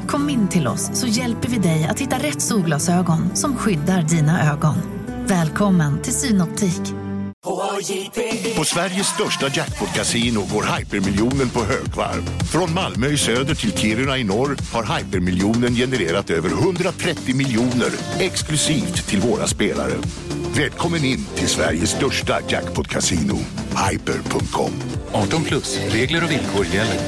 Kom in till oss så hjälper vi dig att hitta rätt solglasögon som skyddar dina ögon. Välkommen till Synoptik. På Sveriges största jackpot-kasino går hypermiljonen på högvarv. Från Malmö i söder till Kiruna i norr har hypermiljonen genererat över 130 miljoner exklusivt till våra spelare. Välkommen in till Sveriges största jackpot-kasino, hyper.com. 18 plus, regler och villkor gäller.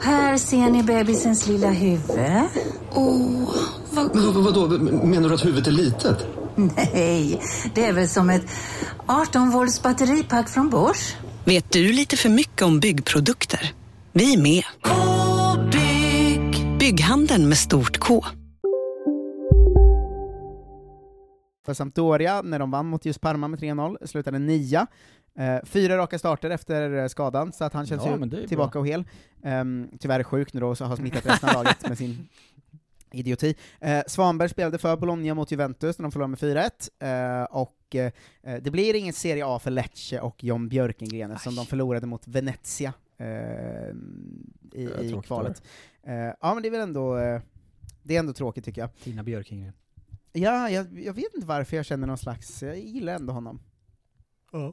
Här ser ni bebisens lilla huvud. Åh, vad Men vadå, menar du att huvudet är litet? [laughs] Nej, det är väl som ett 18 volts batteripack från Bosch. Vet du lite för mycket om byggprodukter? Vi är med. bygg Bygghandeln med stort K. För Sampdoria, när de vann mot just Parma med 3-0, slutade nia. Eh, fyra raka starter efter skadan, så att han känns Ja, ju bra. tillbaka och hel. Um, tyvärr sjuk nu då, och så har smittat resten av laget med sin [laughs] idioti. Eh, Svanberg spelade för Bologna mot Juventus när de förlorade med 4-1, eh, och eh, det blir ingen Serie A för Lecce och John Björkengren eftersom de förlorade mot Venezia eh, i, i kvalet. Eh, ja men det är väl ändå, eh, det är ändå tråkigt tycker jag. Tina Björkingren. Ja, jag, jag vet inte varför jag känner någon slags, jag gillar ändå honom. Eh,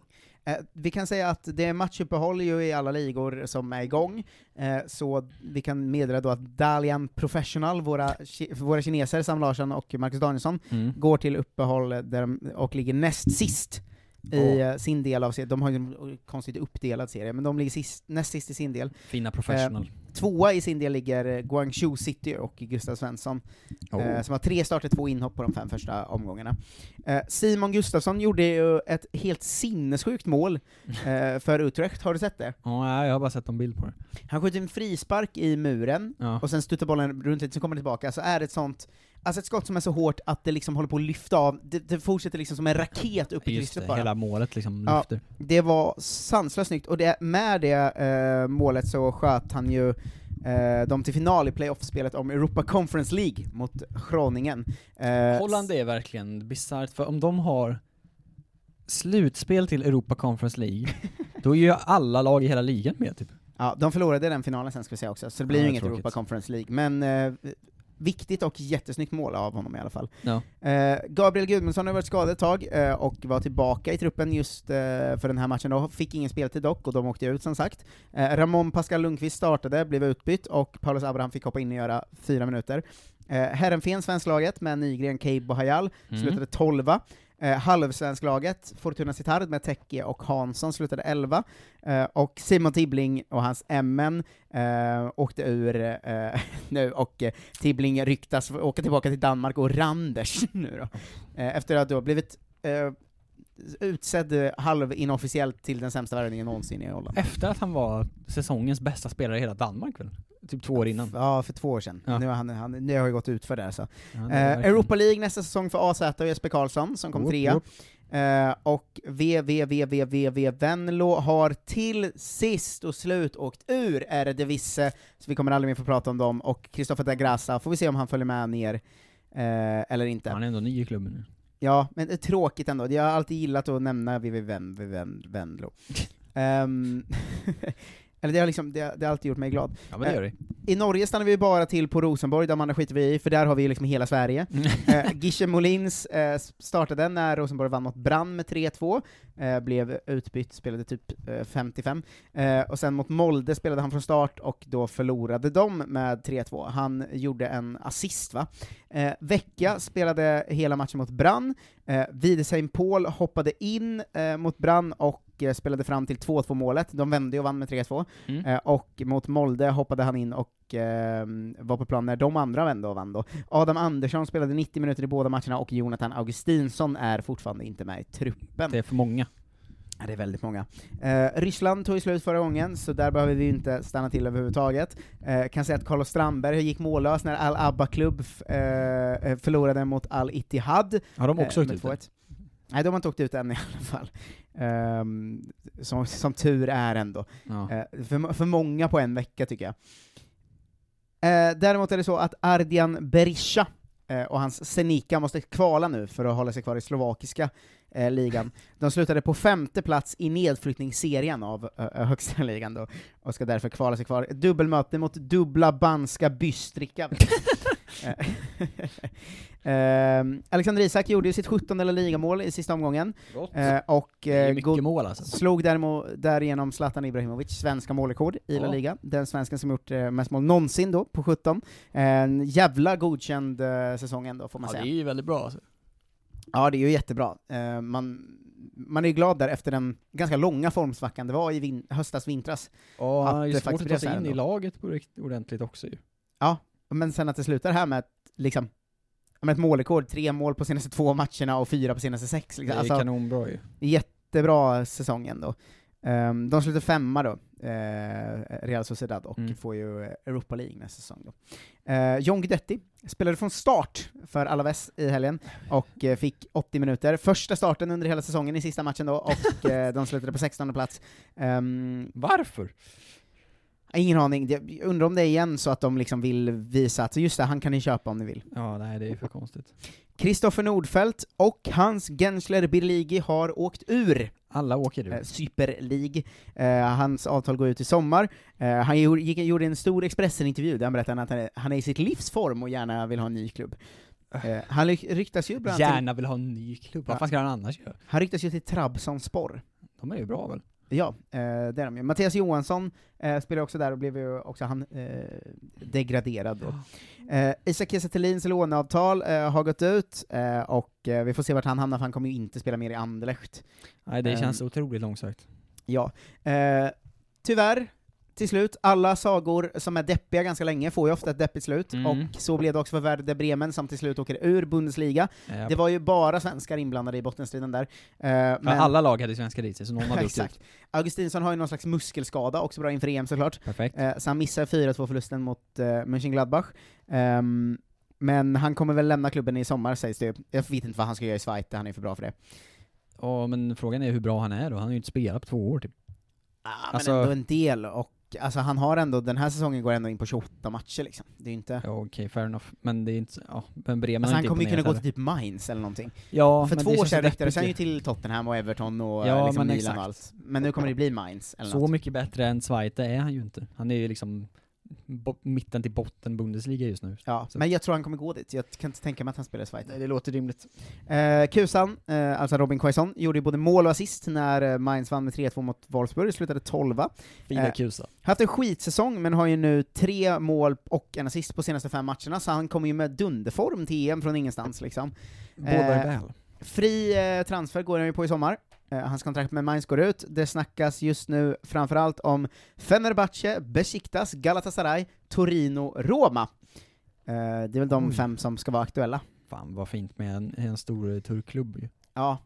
vi kan säga att det är matchuppehåll ju i alla ligor som är igång, eh, så vi kan meddela då att Dalian Professional, våra, våra kineser, Sam Larsson och Marcus Danielsson, Mm. går till uppehåll där de, och ligger näst sist i eh, sin del av serien. De har ju en konstigt uppdelad serie, men de ligger sist, näst sist i sin del. Fina professional. Eh, tvåa i sin del ligger eh, Guangzhou City och Gustav Svensson, Oh. eh, som har tre starter, två inhopp på de fem första omgångarna. Eh, Simon Gustafsson gjorde ju ett helt sinnessjukt mål [laughs] eh, för Utrecht, har du sett det? Ja, jag har bara sett en bild på det. Han skjuter en frispark i muren, Ja. och sen stuttar bollen runt lite, så kommer den tillbaka, så är det ett sånt Alltså ett skott som är så hårt att det liksom håller på att lyfta av, det, det fortsätter liksom som en raket upp i Just krysset det, bara. hela målet liksom Ja, lyfter. det var sanslöst snyggt, och det, med det eh, målet så sköt han ju eh, dem till final i playoff-spelet om Europa Conference League mot Groningen. Eh, Holland är verkligen bisarrt, för om de har slutspel till Europa Conference League, [laughs] då är ju alla lag i hela ligan med typ. Ja, de förlorade den finalen sen ska vi säga också, så det blir Ja, ju inget tråkigt. Europa Conference League, men eh, viktigt och jättesnyggt mål av honom i alla fall. Ja. Eh, Gabriel Gudmundsson har varit skadad ett tag, eh, och var tillbaka i truppen just eh, för den här matchen då, fick ingen speltid dock, och de åkte ut som sagt. Eh, Ramon Pascal Lundqvist startade, blev utbytt, och Paulus Abraham fick hoppa in och göra fyra minuter. Eh, Herrenfen, svensklaget, med Nygren, Cable och Hayal, Mm. slutade tolva. Eh, halvsvensklaget, Fortuna Sittard med Tecke och Hansson slutade 11, eh, och Simon Tibbling och hans MN eh, åkte ur eh, [laughs] nu, och eh, Tibbling ryktas åka tillbaka till Danmark och Randers [laughs] nu då. Eh, efter att då blivit eh, utsedd halvinofficiellt till den sämsta värvningen någonsin i Holland. Efter att han var säsongens bästa spelare i hela Danmark väl? Typ två år innan. Ja, för två år sedan. Ja. Nu har han, han, nu har jag gått ut för det alltså. Ja, det eh, Europa League nästa säsong för AZ och Jesper Karlsson, som kom Whoop, trea. whoop. Eh, och VVVVVV Venlo har till sist och slut åkt ur Eredivisie, så vi kommer aldrig mer få prata om dem, och Kristoffer da Grassa, får vi se om han följer med ner, eh, eller inte. Han är ändå ny i klubben nu. Ja, men det är tråkigt ändå. Jag har alltid gillat att nämna VV Venlo. um, eller det har, liksom, det, det har alltid gjort mig glad. Ja, men det gör Eh, det. I Norge stannar vi bara till på Rosenborg, de andra skiter vi i, för där har vi liksom hela Sverige. eh, Gische Molins eh, startade när Rosenborg vann mot Brann med 3-2, eh, blev utbytt, spelade typ eh, 55, eh, och sen mot Molde spelade han från start, och då förlorade de med 3-2. Han gjorde en assist, va? Eh, Vecka spelade hela matchen mot Brann, eh, Wiedesheim Paul hoppade in eh, mot Brann och eh, spelade fram till 2-2 målet, de vände och vann med 3-2, Mm. eh, och mot Molde hoppade han in och eh, var på plan när de andra vände och vann då. Adam Andersson spelade 90 minuter i båda matcherna, och Jonathan Augustinsson är fortfarande inte med i truppen. Det är för många. Ja, det är väldigt många. Eh, Ryssland tog ju slut förra gången, så där behöver vi inte stanna till överhuvudtaget. Eh, kan säga att Carlos Strandberg gick mållös när Al Abba Club f- eh, eh, förlorade mot Al Ittihad. Har de också eh, åkt med ut 2-1. Nej, de har inte åkt ut än i alla fall. Ehm, som, som tur är ändå. Ja. Eh, för, för många på en vecka, tycker jag. Eh, däremot är det så att Ardian Berisha eh, och hans Zenica måste kvala nu för att hålla sig kvar i slovakiska ligan. De slutade på femte plats i nedflyttningsserien av högsta [laughs] ligan då, och ska därför kvala sig kvar. Dubbelmöte mot dubbla Banska Bystrika. [laughs] Eh, [laughs] Ehm, Alexander Isak gjorde ju sitt 17 eller ligamål i sista omgången, eh, och är god- mål, alltså. slog däremot, därigenom Zlatan Ibrahimovic svenska målrekord i La. Liga, den svensken som gjort eh, mest mål någonsin då, på 17. En jävla godkänd säsong ändå, får man Ja, säga. det är ju väldigt bra alltså. Ja, det är ju jättebra. Man, man är ju glad där efter den ganska långa formsvackan det var i vin- höstas, vintras. Ja, ju det svårt faktiskt att ta sig in i ändå. laget på rikt- ordentligt också ju. Ja, men sen att det slutar här med ett, liksom, med ett målrekord, tre mål på senaste två matcherna och fyra på senaste sex. Det Liksom. är Alltså, kanonbra ju. jättebra säsong ändå. Ehm, de slutar femma då, eh, Real Sociedad, och Mm. får ju Europa League nästa säsong då. Eh, John Guidetti spelade från start för Alaves i helgen, och eh, fick 80 minuter. Första starten under hela säsongen i sista matchen då, och de slutade på 16 plats. Ehm, Varför? Ingen aning, jag undrar om det är igen så att de liksom vill visa att just det, han kan ni köpa om ni vill. Ja, nej det är för konstigt. Kristoffer Nordfeldt och hans Gensler Birligi har åkt ur Alla åker ur. eh, Super League. Eh, hans avtal går ut i sommar. Eh, han gjorde, gick, gjorde en stor Expressen-intervju där han berättade att han är, han är i sitt livsform och gärna vill ha en ny klubb. Eh, han ry- ryktas ju bland annat Gärna vill ha en ny klubb, vad fan ska han annars göra? han ryktas ju till Trabzonspor. De är ju bra väl? Ja, eh, det är de ju. Mattias Johansson eh, spelar också där och blev ju också han eh, degraderad då. [gasps] Eh, Isak Kiese låneavtal eh, har gått ut, eh, och eh, vi får se vart han hamnar, för han kommer ju inte spela mer i Anderlecht. Nej, det Ehm, känns otroligt långsökt. Ja. Eh, tyvärr, till slut, alla sagor som är deppiga ganska länge får ju ofta ett deppigt slut, Mm. och så blev det också för Werder Bremen som till slut åker ur Bundesliga. Japp. Det var ju bara svenskar inblandade i bottenstriden där. Eh, För alla lag hade svenska dit sig, så någon hade åkt [laughs] Exakt. ut. Augustinsson har ju någon slags muskelskada, också bra inför EM såklart. Perfekt. Eh, så han missar 4-2 förlusten mot uh, Mönchengladbach. Ehm, men han kommer väl lämna klubben i sommar sägs det. Jag vet inte vad han ska göra i Schweiz, han är för bra för det. Ja, men frågan är hur bra han är då, han har ju inte spelat på två år typ. Ah, Alltså- men ändå en del, och alltså han har ändå, den här säsongen går ändå in på 28 matcher liksom. Det är ju inte... Ja, okej, fair enough. Men det är inte, ja, men Bremen Alltså han kommer ju kunna imponerat gå till typ Mainz eller någonting. Ja, För två år sedan ryktades han ju till Tottenham och Everton och Ja, liksom Milan och allt. Men nu kommer det bli Mainz eller Så något. mycket bättre än Zweite är han ju inte. Han är ju liksom mitten till botten Bundesliga just nu. Ja, Så- men jag tror han kommer gå dit. Jag kan inte tänka mig att han spelar i Schweiz. det låter rimligt. Eh, Kusan, eh, alltså Robin Quaison, gjorde ju både mål och assist när eh, Mainz vann med 3-2 mot Wolfsburg, slutade 12 Fina Eh, Kusa. Haft en skitsäsong, men har ju nu tre mål och en assist på senaste fem matcherna, så han kommer ju med dunderform till EM från ingenstans liksom. Båda är Eh, väl. Fri eh, transfer går han ju på i sommar. Eh, hans kontrakt med Mainz går ut. Det snackas just nu framförallt om Fenerbahce, Besiktas, Galatasaray, Torino, Roma. Eh, det är väl de Oj. fem som ska vara aktuella. Fan vad fint med en, en stor eh, turkklubb ju. Ja,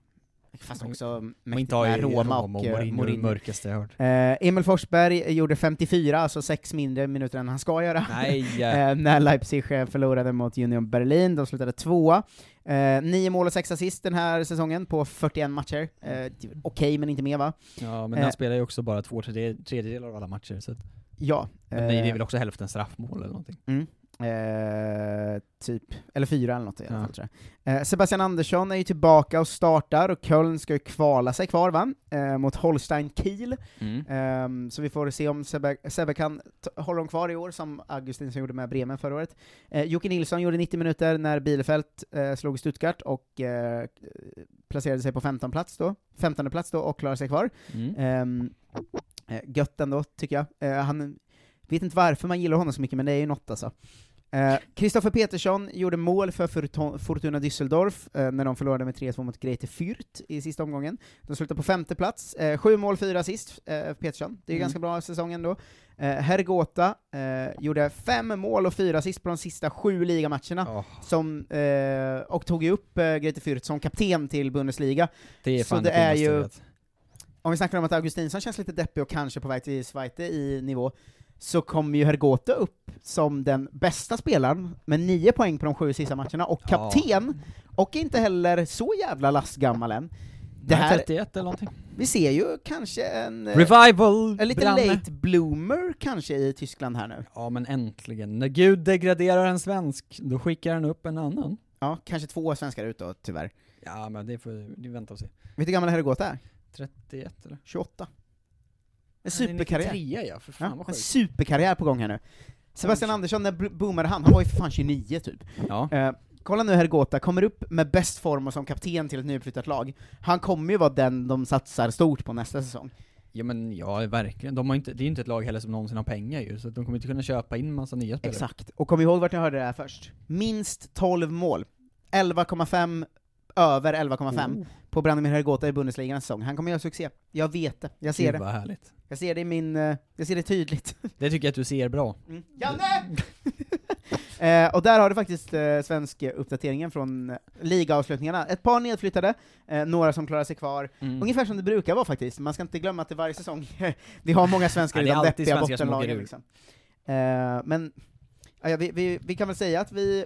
fast också mäktigt med Roma och, och Mourinho, Mourinho. mörkaste jag hört. Eh, Emil Forsberg gjorde 54, alltså sex mindre minuter än han ska göra. [laughs] Eh, när Leipzig förlorade mot Union Berlin, de slutade tvåa. Eh, nio mål och sex assist den här säsongen på 41 matcher. Eh, Okej, men inte mer va? Ja, men Eh, han spelar ju också bara två tredje- tredjedelar av alla matcher, så att, Ja. men nej, det är eh, väl också hälften straffmål eller någonting. Mm. Eh, typ, eller fyra eller något i alla fall tror jag. Eh, Sebastian Andersson är ju tillbaka och startar, och Köln ska ju kvala sig kvar va? Eh, mot Holstein Kiel. Mm. Ehm, så vi får se om Sebbe, Sebbe kan hålla dem kvar i år, som Augustinsson gjorde med Bremen förra året. Eh, Jocke Nilsson gjorde 90 minuter när Bielefeld eh, slog Stuttgart och eh, placerade sig på 15 plats då, 15 plats då och klarade sig kvar. Mm. Ehm, eh, gött ändå, tycker jag. Eh, han, vet inte varför man gillar honom så mycket, men det är ju något alltså. Eh, Kristoffer Petersson gjorde mål för Fortu- Fortuna Düsseldorf eh, när de förlorade med 3-2 mot Greite Fürth i sista omgången. De slutade på femte plats, eh, sju mål, fyra assist, eh, Petersson. Det är Mm. ganska bra säsong ändå. Eh, Hergota eh, gjorde fem mål och fyra assist på de sista sju ligamatcherna, Åh, som, eh, och tog ju upp eh, Greite Fürth som kapten till Bundesliga. det är Så det det är ju- vet. Om vi snackar om att Augustinsson känns lite deppig och kanske på väg till Schweiz i nivå, så kommer ju Hergota upp som den bästa spelaren, med nio poäng på de sju sista matcherna, och Ja. kapten, och inte heller så jävla lastgammal än. Det här, 31 eller någonting. vi ser ju kanske en, eh, Revival! en lite Branne. late bloomer kanske i Tyskland här nu. Ja men äntligen. När Gud degraderar en svensk, då skickar han upp en annan. Ja, kanske två svenskar ut då, tyvärr. Ja men det får vi vänta och se. Vet du hur gammal Hergota är? 31 eller? 28. En Han är superkarriär. 93 ja, för fan Ja, vad en superkarriär på gång här nu. Sebastian Andersson, när boomade han? Han var ju för fan 29 typ. Ja. Eh, kolla nu Hergota, kommer upp med bäst form och som kapten till ett nyuppflyttat lag. Han kommer ju vara den de satsar stort på nästa säsong. Ja men ja, verkligen. De har inte, det är inte ett lag heller som någonsin har pengar ju, så de kommer inte kunna köpa in massa nya spelare. Exakt. Och kom ihåg vart ni hörde det här först. Minst 12 mål. 11,5 över 11,5 Oh. På Branimir Hergota i Bundesliga nästa säsong. Han kommer göra succé. Jag vet det. Jag ser Gud det. härligt. Jag ser det i min... eh, jag ser det tydligt. [laughs] Det tycker jag att du ser bra. Mm. Janne! [laughs] Eh, och där har du faktiskt eh, svenska uppdateringen från eh, ligaavslutningarna. Ett par nedflyttade, eh, några som klarar sig kvar. Mm. Ungefär som det brukar vara faktiskt, man ska inte glömma att det varje säsong, [laughs] vi har många svenskar i de deppiga bottenlagen liksom. Eh, men, ja, vi, vi, vi kan väl säga att vi,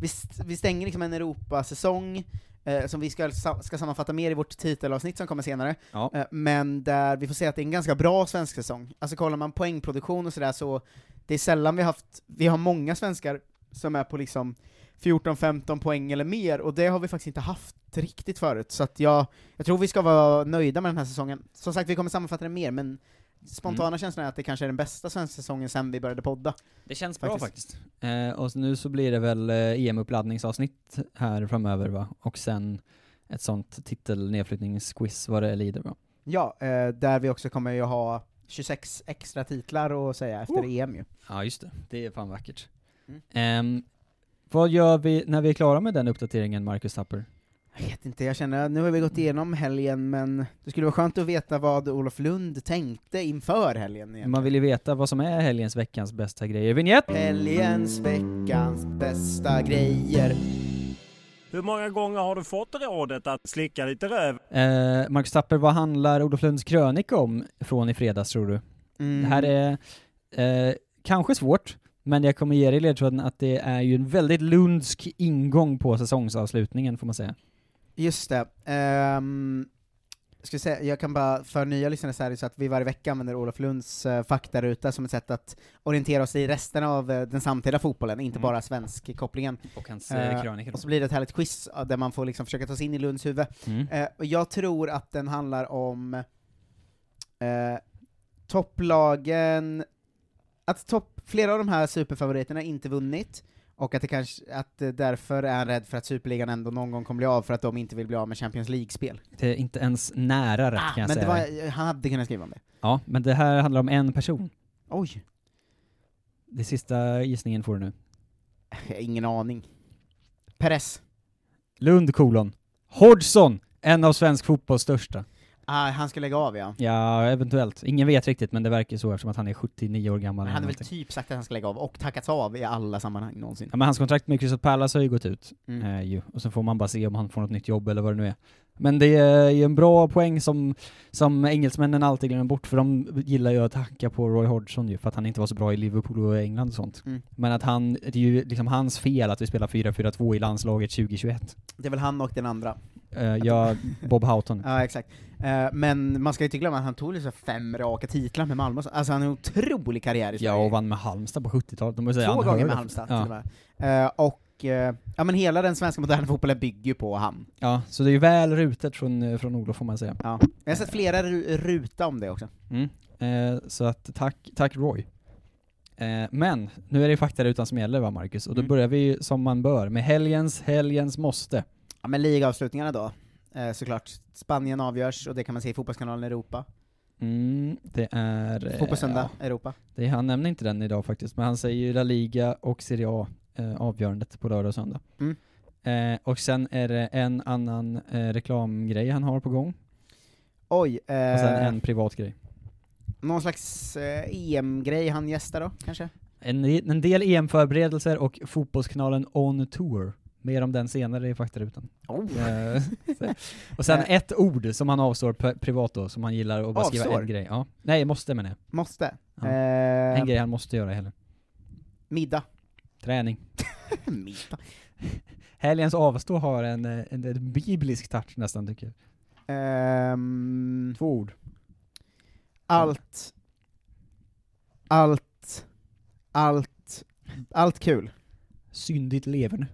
vi, st- vi stänger liksom en Europasäsong, eh, som vi ska, ska sammanfatta mer i vårt titelavsnitt som kommer senare, Ja. eh, men där vi får säga att det är en ganska bra svensk säsong. Alltså kollar man poängproduktion och sådär så, det är sällan vi haft, vi har många svenskar som är på liksom 14-15 poäng eller mer, och det har vi faktiskt inte haft riktigt förut, så att jag, jag tror vi ska vara nöjda med den här säsongen. Som sagt, vi kommer sammanfatta det mer, men spontana Mm. känslan är att det kanske är den bästa svenska säsongen sen vi började podda. Det känns bra faktiskt. Eh, och nu så blir det väl eh, EM-uppladdningsavsnitt här framöver va? Och sen ett sånt titel-nedflyttningsquiz vad det lider va? Ja, eh, där vi också kommer ju ha 26 extra titlar att säga efter Oh. EM ju. Ja just det, det är fan vackert. Mm. Ehm, vad gör vi när vi är klara med den uppdateringen, Marcus Tapper? Jag vet inte, jag känner att nu har vi gått igenom helgen, men det skulle vara skönt att veta vad Olof Lund tänkte inför helgen egentligen. Man vill ju veta vad som är helgens, veckans bästa grejer. Vignett! Helgens, veckans bästa grejer. Hur många gånger har du fått rådet att slicka lite röv? Eh, Marcus Tapper, vad handlar Olof Lunds krönika om från i fredags tror du? Mm. Det här är eh, kanske svårt, men jag kommer ge dig ledtråden att det är ju en väldigt lundsk ingång på säsongsavslutningen får man säga. Just det. Ehm, ska vi säga, jag kan bara, för nya lyssnare så är det så att vi varje vecka använder Olof Lunds uh, faktaruta som ett sätt att orientera oss i resten av eh, den samtida fotbollen, inte Mm. bara svensk kopplingen. Och hans eh, Eh, då. och så blir det ett härligt quiz eh, där man får liksom försöka ta sig in i Lunds huvud. Mm. Eh, och jag tror att den handlar om eh, topplagen, att topp, flera av de här superfavoriterna inte vunnit, och att det kanske, att det därför är han rädd för att superligan ändå någon gång kommer bli av för att de inte vill bli av med Champions League-spel. Det är inte ens nära rätt Ah, kan jag men det säga. var, han hade kunnat skriva om det. Ja, men det här handlar om en person. Oj. Det sista gissningen får du nu. [laughs] Ingen aning. Perez. Lund kolon. Hodgson, en av svensk fotbolls största. Ah, han ska lägga av ja. Ja, eventuellt. Ingen vet riktigt, men det verkar så eftersom att han är 79 år gammal. Men han hade väl typ sagt att han ska lägga av, och tackats av i alla sammanhang någonsin. Ja, men hans kontrakt med Crystal Palace har ju gått ut. Mm. Eh, ju. Och så får man bara se om han får något nytt jobb eller vad det nu är. Men det är ju en bra poäng som, som engelsmännen alltid glömmer bort, för de gillar ju att hacka på Roy Hodgson ju, för att han inte var så bra i Liverpool och England och sånt. Mm. Men att han, det är ju liksom hans fel att vi spelar 4-4-2 i landslaget 2021. Det är väl han och den andra. Uh, ja, Bob Houghton. [laughs] Ja, exakt. Eh, men man ska ju inte glömma att han tog liksom fem raka titlar med Malmö, alltså han har en otrolig karriär i Sverige. Ja, och vann med Halmstad på 70-talet. De måste säga Två gånger med. Halmstad ja. till och med. Eh, och, eh, ja men hela den svenska moderna fotbollen bygger ju på han. Ja, så det är ju väl rutet från, eh, från Olof får man säga. Ja. Jag har sett flera ru- ruta om det också. Mm. Eh, så att tack, tack Roy. Eh, men, nu är det faktarutan som gäller va Marcus? Och då Mm. börjar vi ju som man bör, med helgens, helgens måste. Ja men ligaavslutningarna då, eh, såklart. Spanien avgörs, och det kan man se i Fotbollskanalen Europa. Mm, det är... eh, Fotbollssöndag, ja, Europa. det, han nämner inte den idag faktiskt, men han säger ju La Liga och Serie A eh, avgörandet på lördag och söndag. Mm. Eh, och sen är det en annan eh, reklamgrej han har på gång, Oj, och sen eh, en privat grej. någon slags eh, EM-grej han gästar då, kanske? En, en del EM-förberedelser och Fotbollskanalen On Tour. Mer om den senare i faktarutan. Oh. Eh, och sen [laughs] Eh. ett ord som han avstår pri- privat då, som han gillar att bara skriva Avstår? en grej. Ja. Nej, måste menar jag. Måste. Ja. Eh, En grej han måste göra heller. middag. Träning. [laughs] Helgens avstå har en, eh, en, en biblisk touch nästan tycker jag. Ehm, Två ord. allt, allt, allt, allt kul. Syndigt leverne.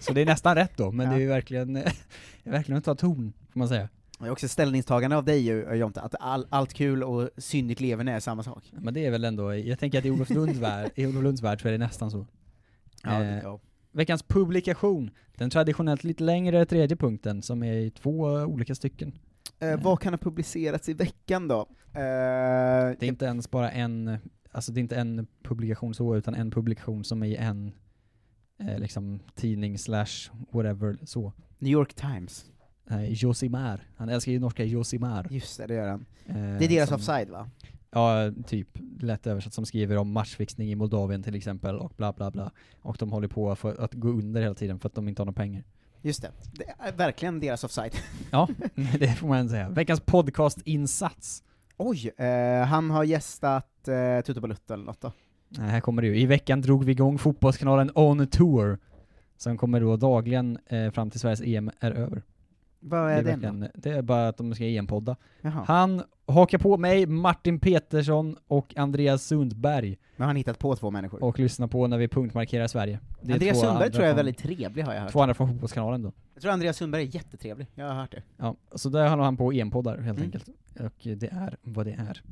Så det är nästan rätt då, men Ja. det är ju verkligen, [laughs] verkligen att ta ton, får man säga. Det är också ställningstagande av dig Jonte, att all, allt kul och syndigt leverne är samma sak. Men det är väl ändå, jag tänker att i Olof Lunds värld, i Olof Lunds värld så är det nästan så. Ja, Eh, ja. Veckans publikation, den traditionellt lite längre tredje punkten, som är i två eh, olika stycken. Eh, vad kan ha publicerats i veckan då? Eh, Det är inte ens bara en, alltså det är inte en publikation så, utan en publikation som är i en eh, liksom tidning slash whatever så. New York Times. Nej, Josimar. Han älskar ju norska Josimar. Just det, det gör han. Eh, Det är deras som- offside va? Ja, typ lätt översatt som skriver om matchfixning i Moldavien till exempel och bla bla bla. Och de håller på för att gå under hela tiden för att de inte har några pengar. Just det, det är verkligen deras offside. [laughs] Ja, det får man säga. Veckans podcastinsats. Oj, eh, han har gästat eh, Tutu Balutto eller något då? Nej, här kommer det ju. I veckan drog vi igång fotbollskanalen On Tour. Som kommer då dagligen eh, fram till Sveriges EM är över. Vad är det? verkligen- Det är bara att de ska EM-podda. Jaha. Han hakar på mig, Martin Petersson och Andreas Sundberg. Men han har hittat på två människor. Och lyssnar på när vi punktmarkerar Sverige. Det är Andreas två Sundberg andra tror jag är från- väldigt trevlig har jag hört. Två andra från Fotbollskanalen då. Jag tror Andreas Sundberg är jättetrevlig, jag har hört det. Ja, så där håller han på EM-poddar helt Mm. enkelt. Och det är vad det är.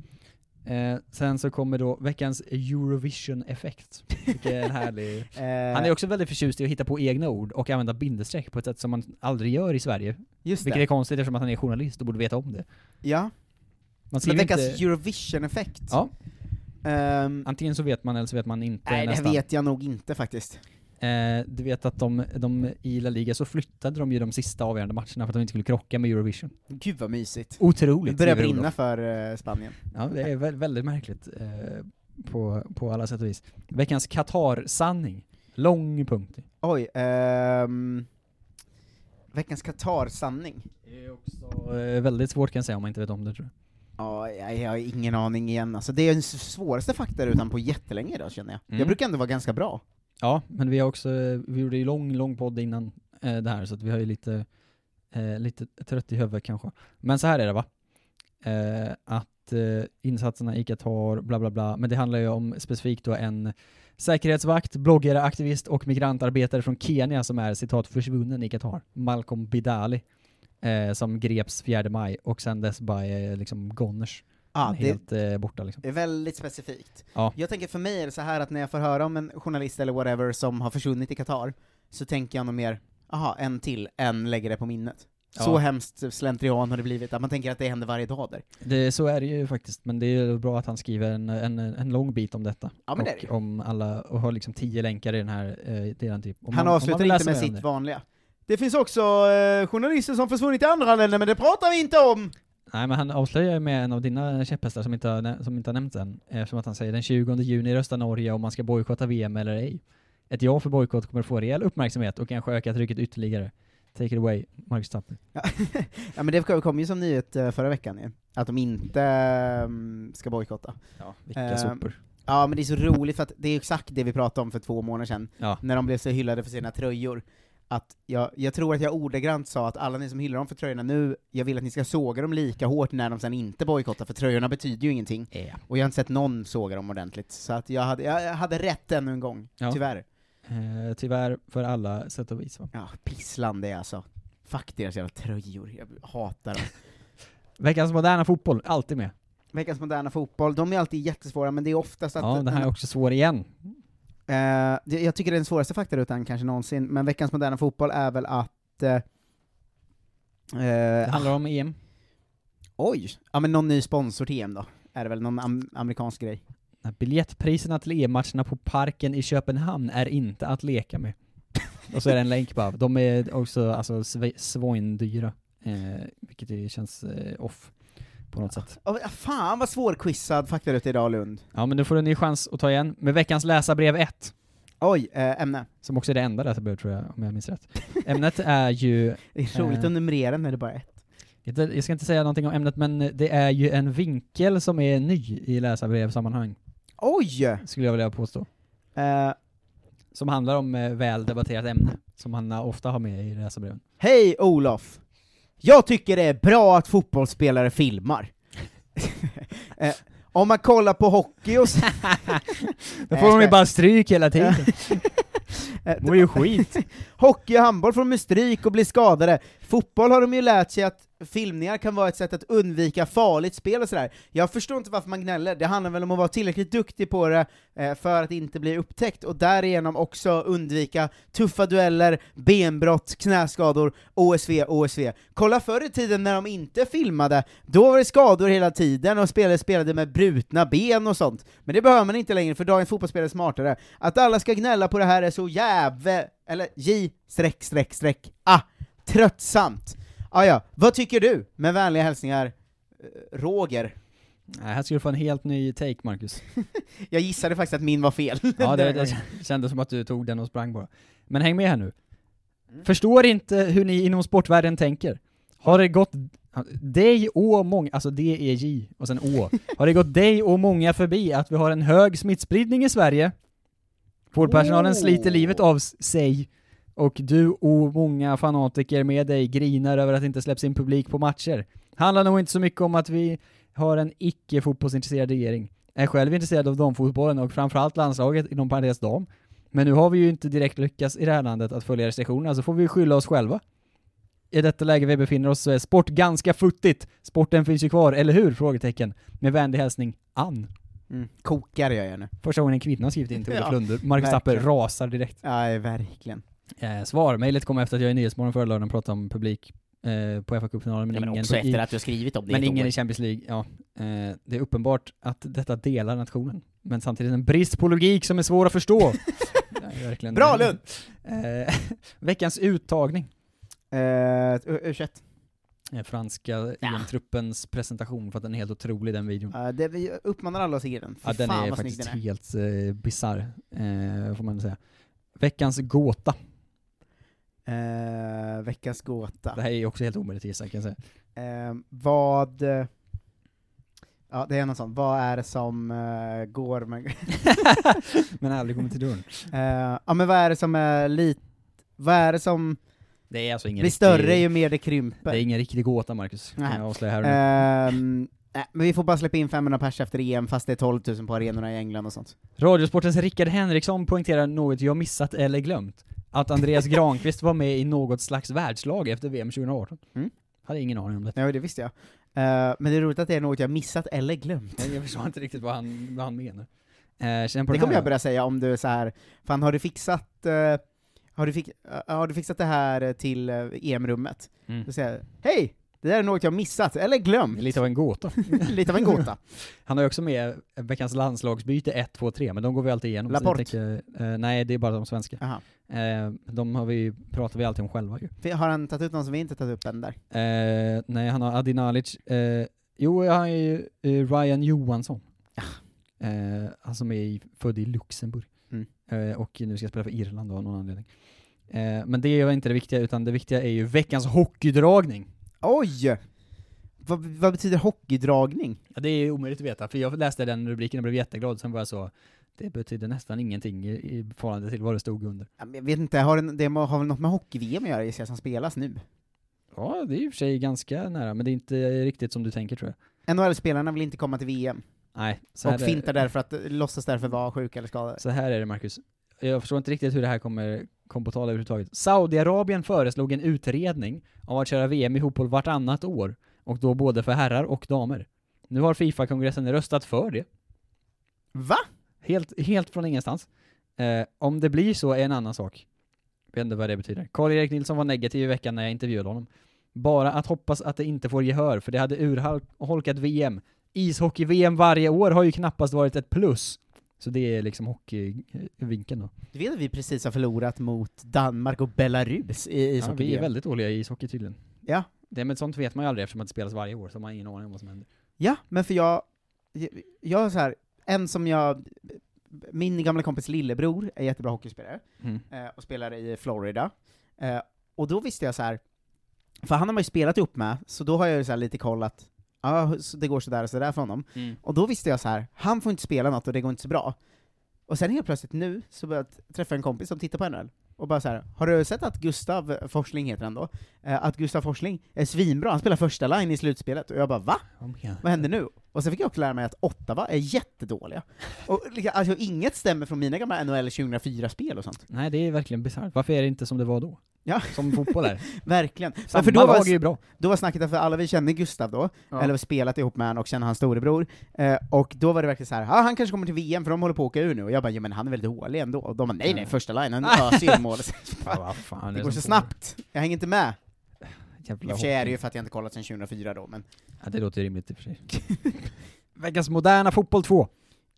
Eh, sen så kommer då veckans Eurovision-effekt. Vilket är en härlig... [laughs] Eh. Han är också väldigt förtjust i att hitta på egna ord och använda bindestreck på ett sätt som man aldrig gör i Sverige. Just Vilket det. är konstigt eftersom att han är journalist och borde veta om det. Ja. Man Men veckans inte... Eurovision-effekt? Ja. Ehm, Antingen så vet man eller så vet man inte nej, det nästan. vet jag nog inte faktiskt. Eh, du vet att de, de, i La Liga så flyttade de ju de sista avgörande matcherna för att de inte skulle krocka med Eurovision. Gud vad mysigt. Otroligt, Det börjar brinna för eh, Spanien. Ja, det är vä- väldigt märkligt eh, på, på alla sätt och vis. Veckans Qatar-sanning. Lång punkt. Oj, ehm, veckans Qatar-sanning. Det är också eh, väldigt svårt kan jag säga om man inte vet om det tror jag. Ja, jag, jag har ingen aning igen. Alltså, det är den svåraste fakta utan på jättelänge idag känner jag. Mm. Jag brukar ändå vara ganska bra. Ja, men vi har också, vi gjorde ju lång, lång podd innan eh, det här så att vi har ju lite, eh, lite trött i huvudet kanske. Men så här är det va? Eh, att eh, insatserna i Qatar, bla bla bla, men det handlar ju om specifikt då en säkerhetsvakt, bloggare, aktivist och migrantarbetare från Kenya som är citat försvunnen i Qatar. Malcolm Bidali. Eh, som greps 4 maj och sen dess bara är eh, liksom goners. Ja, det- Helt eh, borta liksom. Det är väldigt specifikt. Ja. Jag tänker för mig är det så här att när jag får höra om en journalist eller whatever som har försvunnit i Qatar, så tänker jag nog mer, aha, en till, en lägger det på minnet. Så Ja. hemskt slentrian har det blivit, att man tänker att det händer varje dag där. Det, så är det ju faktiskt, men det är bra att han skriver en, en, en lång bit om detta. Ja, men det och är det. om alla, och har liksom tio länkar i den här eh, delen typ. Om Han man- avslutar man inte med sitt det. vanliga. Det finns också eh, journalister som försvunnit i andra länder, men det pratar vi inte om! Nej men han avslöjar ju med en av dina käpphästar som inte har, som inte har nämnts än, eftersom att han säger den 20 juni röstar Norge om man ska bojkotta VM eller ej. Ett ja för bojkott kommer få rejäl uppmärksamhet och kanske öka trycket ytterligare. Take it away, Marcus Tapper. Ja [laughs] men det kom ju som nyhet eh, förra veckan ju, att de inte ehm, ska bojkotta. Ja, vilka Ehm, sopor. Ja men det är så roligt för att det är exakt det vi pratade om för två månader sedan, Ja. när de blev så hyllade för sina tröjor. Att jag, jag tror att jag ordagrant sa att alla ni som hyllar dem för tröjorna nu, jag vill att ni ska såga dem lika hårt när de sen inte bojkottar, för tröjorna betyder ju ingenting. Och jag har inte sett någon såga dem ordentligt, så att jag hade, jag hade rätt ännu en gång, Ja. tyvärr. Eh, tyvärr för alla sätt och vis va. Ja, pissland det är alltså. Fuck deras jävla tröjor, jag hatar dem. [laughs] Veckans moderna fotboll, alltid med. Veckans moderna fotboll, de är alltid jättesvåra, men det är oftast att... Ja, den här är också svår igen. Eh, jag tycker det är den svåraste faktarutan kanske någonsin, men veckans moderna fotboll är väl att... Eh, Det handlar om EM. Oj! Ja men någon ny sponsor till EM då? Är det väl någon am amerikansk grej? Biljettpriserna till EM-matcherna på Parken i Köpenhamn är inte att leka med. Och så är det en länk bara. De är också alltså sve- svindyra. Eh, vilket känns eh, off på något sätt. Oh, fan vad svårquizad faktaruta idag Lund. Ja men nu får du en ny chans att ta igen med veckans läsarbrev 1. Oj, eh, ämne. Som också är det enda läsarbrevet tror jag, om jag minns rätt. Ämnet är ju... Det är roligt eh, att numrera när det bara är ett. jag ska inte säga någonting om ämnet, men det är ju en vinkel som är ny i läsarbrevsammanhang. Oj! Skulle jag vilja påstå. Eh, Som handlar om eh, väl debatterat ämne, som han ofta har med i läsarbreven. Hej Olof! Jag tycker det är bra att fotbollsspelare filmar. [laughs] eh, om man kollar på hockey och... så- [laughs] Då får de ju bara stryk hela tiden. [laughs] Eh, Det var ju skit. Hockey och handboll får de med stryk och blir skadade. Fotboll har de ju lärt sig att filmningar kan vara ett sätt att undvika farligt spel och sådär. Jag förstår inte varför man gnäller, det handlar väl om att vara tillräckligt duktig på det eh, för att inte bli upptäckt, och därigenom också undvika tuffa dueller, benbrott, knäskador, OSV, OSV. Kolla förr i tiden när de inte filmade, då var det skador hela tiden och spelare spelade med brutna ben och sånt. Men det behöver man inte längre, för dagens fotbollsspelare är smartare. Att alla ska gnälla på det här är så jävla... eller J, streck, streck, streck, ah, tröttsamt. Ah, ja, vad tycker du? Med vänliga hälsningar, eh, Roger. Nej, här ska du få en helt ny take, Marcus. [laughs] Jag gissade faktiskt att min var fel. [laughs] Ja, det, det [laughs] kändes som att du tog den och sprang bara. Men häng med här nu. Mm. Förstår inte hur ni inom sportvärlden tänker. Har det gått dig och många, alltså D, E, J och sen Å. Har det gått dig och många förbi att vi har en hög smittspridning i Sverige? Vårdpersonalen Oh. sliter livet av sig och du och många fanatiker med dig grinar över att det inte släpps in publik på matcher. Handlar nog inte så mycket om att vi har en icke-fotbollsintresserad regering. Jag är själv intresserad av damfotbollen och framförallt landslaget inom parentes dam. Men nu har vi ju inte direkt lyckats i det här landet att följa restriktionerna, så får vi skylla oss själva. I detta läge vi befinner oss så är sport ganska futtigt. Sporten finns ju kvar, eller hur? Frågetecken. Med vänlig hälsning, Ann. Mm. Kokar jag nu. Första gången en kvinna skrivit in till Olof [laughs] Ja, Lunder. Marcus Tapper rasar direkt. Ja, verkligen. Eh, svar. Mejlet kom efter att jag i Nyhetsmorgon förra lördagen pratade om publik eh, på fa Cupfinalen, men, Ja, men ingen också i, efter att du har skrivit om det Men ingen år. i Champions League, ja. Eh, det är uppenbart att detta delar nationen. Men samtidigt en brist på logik som är svår att förstå. [laughs] Verkligen- Bra, Lund! Eh, [laughs] veckans uttagning. Uh, U21. Eh, franska EM-truppens presentation, för att den är helt otrolig den videon. Uh, det, vi uppmanar alla att se den. Ja, den är faktiskt den är. helt eh, bisarr, eh, får man säga. Veckans gåta. Eh, veckans gåta. Det här är också helt omöjligt att gissa kan jag säga. Eh, vad... eh, Ja, det är något sånt. Vad är det som eh, går med... [laughs] Men aldrig kommer till dörren. Eh, ja, men vad är det som är lite... Vad är det som Det är alltså ingen blir riktig- större ju mer det krymper? Det är ingen riktig gåta, Marcus. Nej. jag avslöja här nu. Ehm, nej, men vi får bara släppa in 500 pers efter EM, fast det är 12 000 på arenorna i England och sånt. Radiosportens Rickard Henriksson poängterar något jag missat eller glömt. Att Andreas Granqvist var med i något slags världslag efter VM 2018. Mm. Hade ingen aning om det. Ja, det visste jag. Eh, men det är roligt att det är något jag missat eller glömt. Jag, förstår inte riktigt vad han, vad han menar. På Det kommer jag börja säga om du så här. fan har du fixat, eh, har, du fix, har du fixat det här till EM-rummet? Mm. Då säger jag, hej! Det där är något jag missat, eller glömt. Lite av en gåta. [laughs] Lite av en gåta. Han har ju också med veckans landslagsbyte 1, 2, 3, men de går vi alltid igenom. Laporte? tänker, eh, nej, det är bara de svenska. Eh, de har vi, pratar vi alltid om själva ju. Har han tagit ut någon som vi inte tagit upp än där? Eh, nej, han har Adi Nalic. Eh, jo, jag har ju eh, Ryan Johansson. Eh, han som är född i Luxemburg. Mm. Och nu ska jag spela för Irland av någon anledning. Men det är inte det viktiga, utan det viktiga är ju veckans hockeydragning. Oj! Vad, vad betyder hockeydragning? Ja, det är omöjligt att veta, för jag läste den rubriken och blev jätteglad, sen var jag så, det betyder nästan ingenting i, i förhållande till vad det stod under. Jag vet inte, har det, det har väl något med hockey-VM att göra jag, som spelas nu? Ja, det är i och för sig ganska nära, men det är inte riktigt som du tänker tror jag. NHL-spelarna vill inte komma till VM. Nej, Och fintar därför att, låtsas därför vara sjuka eller skadade. Så här är det Marcus. Jag förstår inte riktigt hur det här kommer kom på tal överhuvudtaget. Saudiarabien föreslog en utredning av att köra VM i fotboll vartannat år, och då både för herrar och damer. Nu har Fifa-kongressen röstat för det. Va? Helt, helt från ingenstans. Eh, om det blir så är en annan sak. Jag vet inte vad det betyder. Karl-Erik Nilsson var negativ i veckan när jag intervjuade honom. Bara att hoppas att det inte får gehör, för det hade urholkat VM. Ishockey-VM varje år har ju knappast varit ett plus. Så det är liksom hockeyvinkeln då. Du vet att vi precis har förlorat mot Danmark och Belarus i Ja, ishockey vi är väldigt dåliga i ishockey tydligen. Ja. Det, men sånt vet man ju aldrig eftersom det spelas varje år, så man har ingen aning om vad som händer. Ja, men för jag, jag, så här, en som jag, min gamla kompis lillebror är jättebra hockeyspelare, Mm. eh, och spelar i Florida, eh, och då visste jag så här, för han har man ju spelat ihop med, så då har jag ju så lite koll att, ja, det går sådär och sådär för honom. Mm. Och då visste jag så här, han får inte spela något och det går inte så bra. Och sen helt plötsligt nu, så började jag träffa en kompis som tittar på NHL, och bara så här, har du sett att Gustav Forsling heter han då? Eh, att Gustav Forsling är svinbra, han spelar första line i slutspelet, och jag bara va? Vad händer nu? Och sen fick jag också lära mig att Ottawa är jättedåliga. Och alltså inget stämmer från mina gamla NHL 2004-spel och sånt. Nej, det är verkligen bisarrt. Varför är det inte som det var då? Ja. Som fotboll är. [laughs] Verkligen. Samma för då lag var, är ju bra. Då var snacket, för alla vi känner Gustav då, Ja. eller spelat ihop med honom och känner hans storebror, eh, och då var det verkligen så här, ah, han kanske kommer till VM för de håller på att åka ur nu, och jag bara, ja men han är väl dålig ändå? Och de bara, nej nej, första line, [laughs] han öser mål. Ja, fan, det går så snabbt, jag hänger inte med. I Jävla och för sig är det ju för att jag inte kollat sedan 2004 då, men... Ja, det låter rimligt i och för sig. [laughs] Veckans moderna fotboll 2.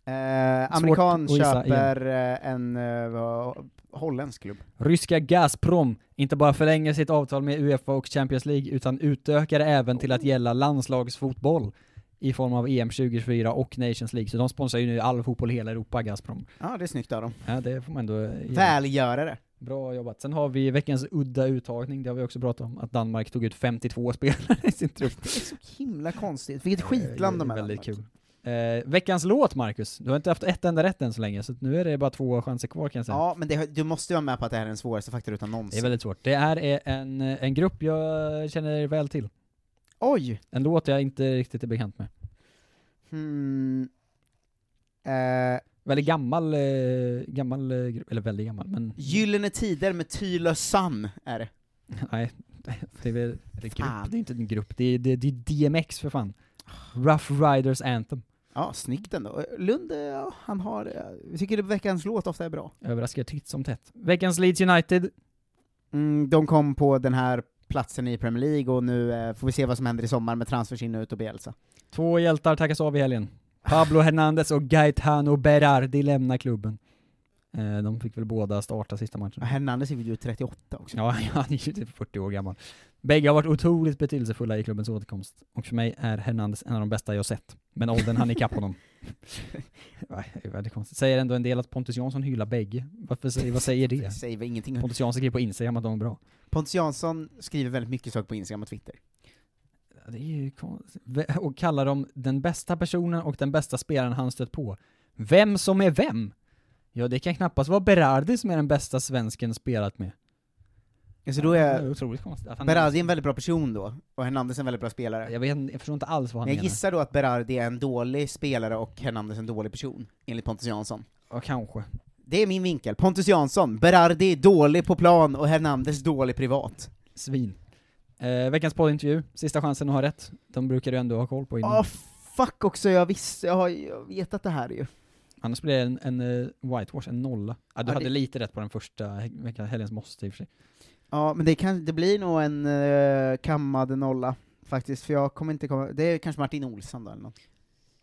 Eh, amerikan köper eh, en vad- holländsk klubb. Ryska Gazprom inte bara förlänger sitt avtal med Uefa och Champions League, utan utökar även till att gälla landslagsfotboll. i form av EM 2024 och Nations League. Så de sponsrar ju nu all fotboll i hela Europa, Gazprom. Ja, det är snyggt av dem. Ja, det får man ändå ge. Välgörare. Bra jobbat. Sen har vi veckans udda uttagning, det har vi också pratat om, att Danmark tog ut 52 spelare i sin trupp. Det är så himla konstigt. Vilket skitland de är. Väldigt kul. Eh, veckans låt, Marcus. Du har inte haft ett enda rätt än så länge, så nu är det bara två chanser kvar kan jag säga. Ja, men det, du måste ju vara med på att det här är den svåraste faktarutan Det någonsin. är väldigt svårt. Det här är en, en grupp jag känner väl till. Oj! En låt jag inte riktigt är bekant med. Hmm. Eh, Väldigt gammal, eh, gammal eh, grupp, eller väldigt gammal, men Gyllene Tider med Tylö Sam är det. [laughs] nej. Det är väl det är grupp, det är inte en grupp, det är, det, det är DMX för fan. Rough Riders Anthem. Ja, snyggt ändå. Lund, eh, ja, han har, eh, jag tycker veckans låt ofta är bra. Överraskar titt som tätt. Veckans Leeds United. Mm, de kom på den här platsen i Premier League och nu eh, får vi se vad som händer i sommar med transfers in och ut och Bielsa. Två hjältar tackas av i helgen. Pablo Hernandez och Gaetano Berardi lämnar klubben. Eh, de fick väl båda starta sista matchen. Hernandez är ju 38 också. Ja, [laughs] han är ju typ 40 år gammal. Bägge har varit otroligt betydelsefulla i klubbens återkomst, och för mig är Hernandez en av de bästa jag sett. Men åldern hann ikapp honom. [laughs] Väldigt konstigt. Säger ändå en del att Pontus Jansson hyllar bägge. Varför vad säger det? Säger väl ingenting. Pontus Jansson skriver på Instagram att de är bra. Pontus Jansson skriver väldigt mycket saker på Instagram och Twitter. Ja, Det är ju konstigt. Och kallar dem den bästa personen och den bästa spelaren han stött på. Vem som är vem? Ja, det kan knappast vara Berardi som är den bästa svensken spelat med. Alltså då Det är är otroligt konstigt. Att han Berardi en väldigt bra person då, och Hernandez en väldigt bra spelare. Jag, vet, jag förstår inte alls vad han Men jag menar. gissar då att Berardi är en dålig spelare och Hernandez en dålig person, enligt Pontus Jansson. Ja, kanske. Det är min vinkel. Pontus Jansson, Berardi dålig på plan och Hernandez dålig privat. Svin. Eh, veckans poddintervju, sista chansen att ha rätt. De brukar du ändå ha koll på innan. Ja, fuck också, jag visste, jag har jag vet att det här ju. Annars blir det en, en uh, whitewash, en nolla. Ja, du Ja, hade det- lite rätt på den första helgens måste i och för sig. Ja, men det, kan, det blir nog en uh, kammad nolla, faktiskt, för jag kommer inte komma, det är kanske Martin Olsson då eller något.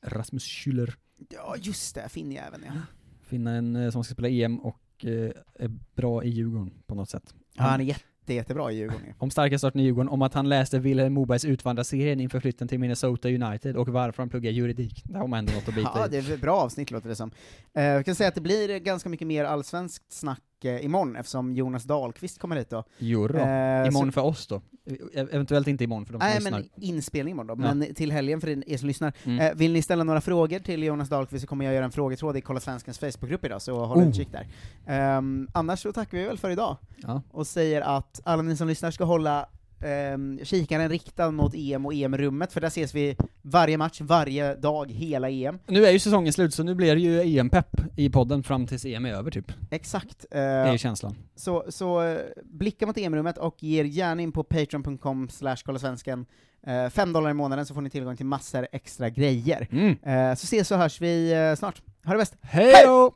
Rasmus Schüller. Ja, just det, finnjäveln ja. Finnen eh, som ska spela EM och eh, är bra i Djurgården på något sätt. ja han är jätte, jättebra i Djurgården ju. Om starka starten i Djurgården, om att han läste Wilhelm Mobergs Utvandrarserien inför flytten till Minnesota United och varför han pluggar juridik. Där har man ändå något att bita Ja, i. det är ett bra avsnitt låter det som. Jag kan säga att det blir ganska mycket mer allsvenskt snack eh, imorgon, eftersom Jonas Dahlqvist kommer hit då. Jodå. Eh, imorgon så- för oss då. E- Eventuellt inte imorgon för de som Nej lyssnar. men inspelning imorgon då, Ja. men till helgen för er som lyssnar. Mm. Eh, vill ni ställa några frågor till Jonas Dahlqvist så kommer jag göra en frågetråd i Kolla Svenskens Facebookgrupp idag, så håll Oh. utkik där. Ehm, annars så tackar vi väl för idag, Ja. och säger att alla ni som lyssnar ska hålla um, kikaren riktad mot EM och EM-rummet, för där ses vi varje match, varje dag, hela EM. Nu är ju säsongen slut, så nu blir det ju EM-pepp i podden fram tills EM är över typ. Exakt. Det är Eh, känslan. Så, så eh, blicka mot EM-rummet och ge er gärna in på patreon.com slash kolla svensken. Eh, Fem dollar i månaden så får ni tillgång till massor extra grejer. Mm. Eh, så ses så hörs vi eh, snart. Ha det bäst! Hej då!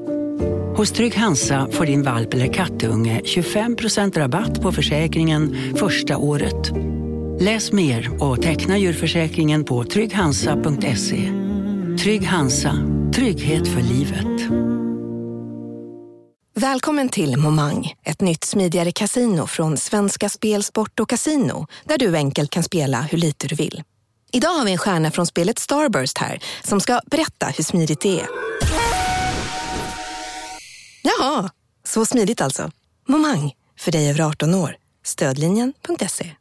Hos Trygg Hansa får din valp eller kattunge 25% rabatt på försäkringen första året. Läs mer och teckna djurförsäkringen på trygghansa.se. Trygg Hansa, trygghet för livet. Välkommen till Momang, ett nytt smidigare casino från Svenska Spel, Sport och Casino, där du enkelt kan spela hur lite du vill. Idag har vi en stjärna från spelet Starburst här, som ska berätta hur smidigt det är. Jaha, så smidigt alltså. Momang, för dig över 18 år. Stödlinjen.se.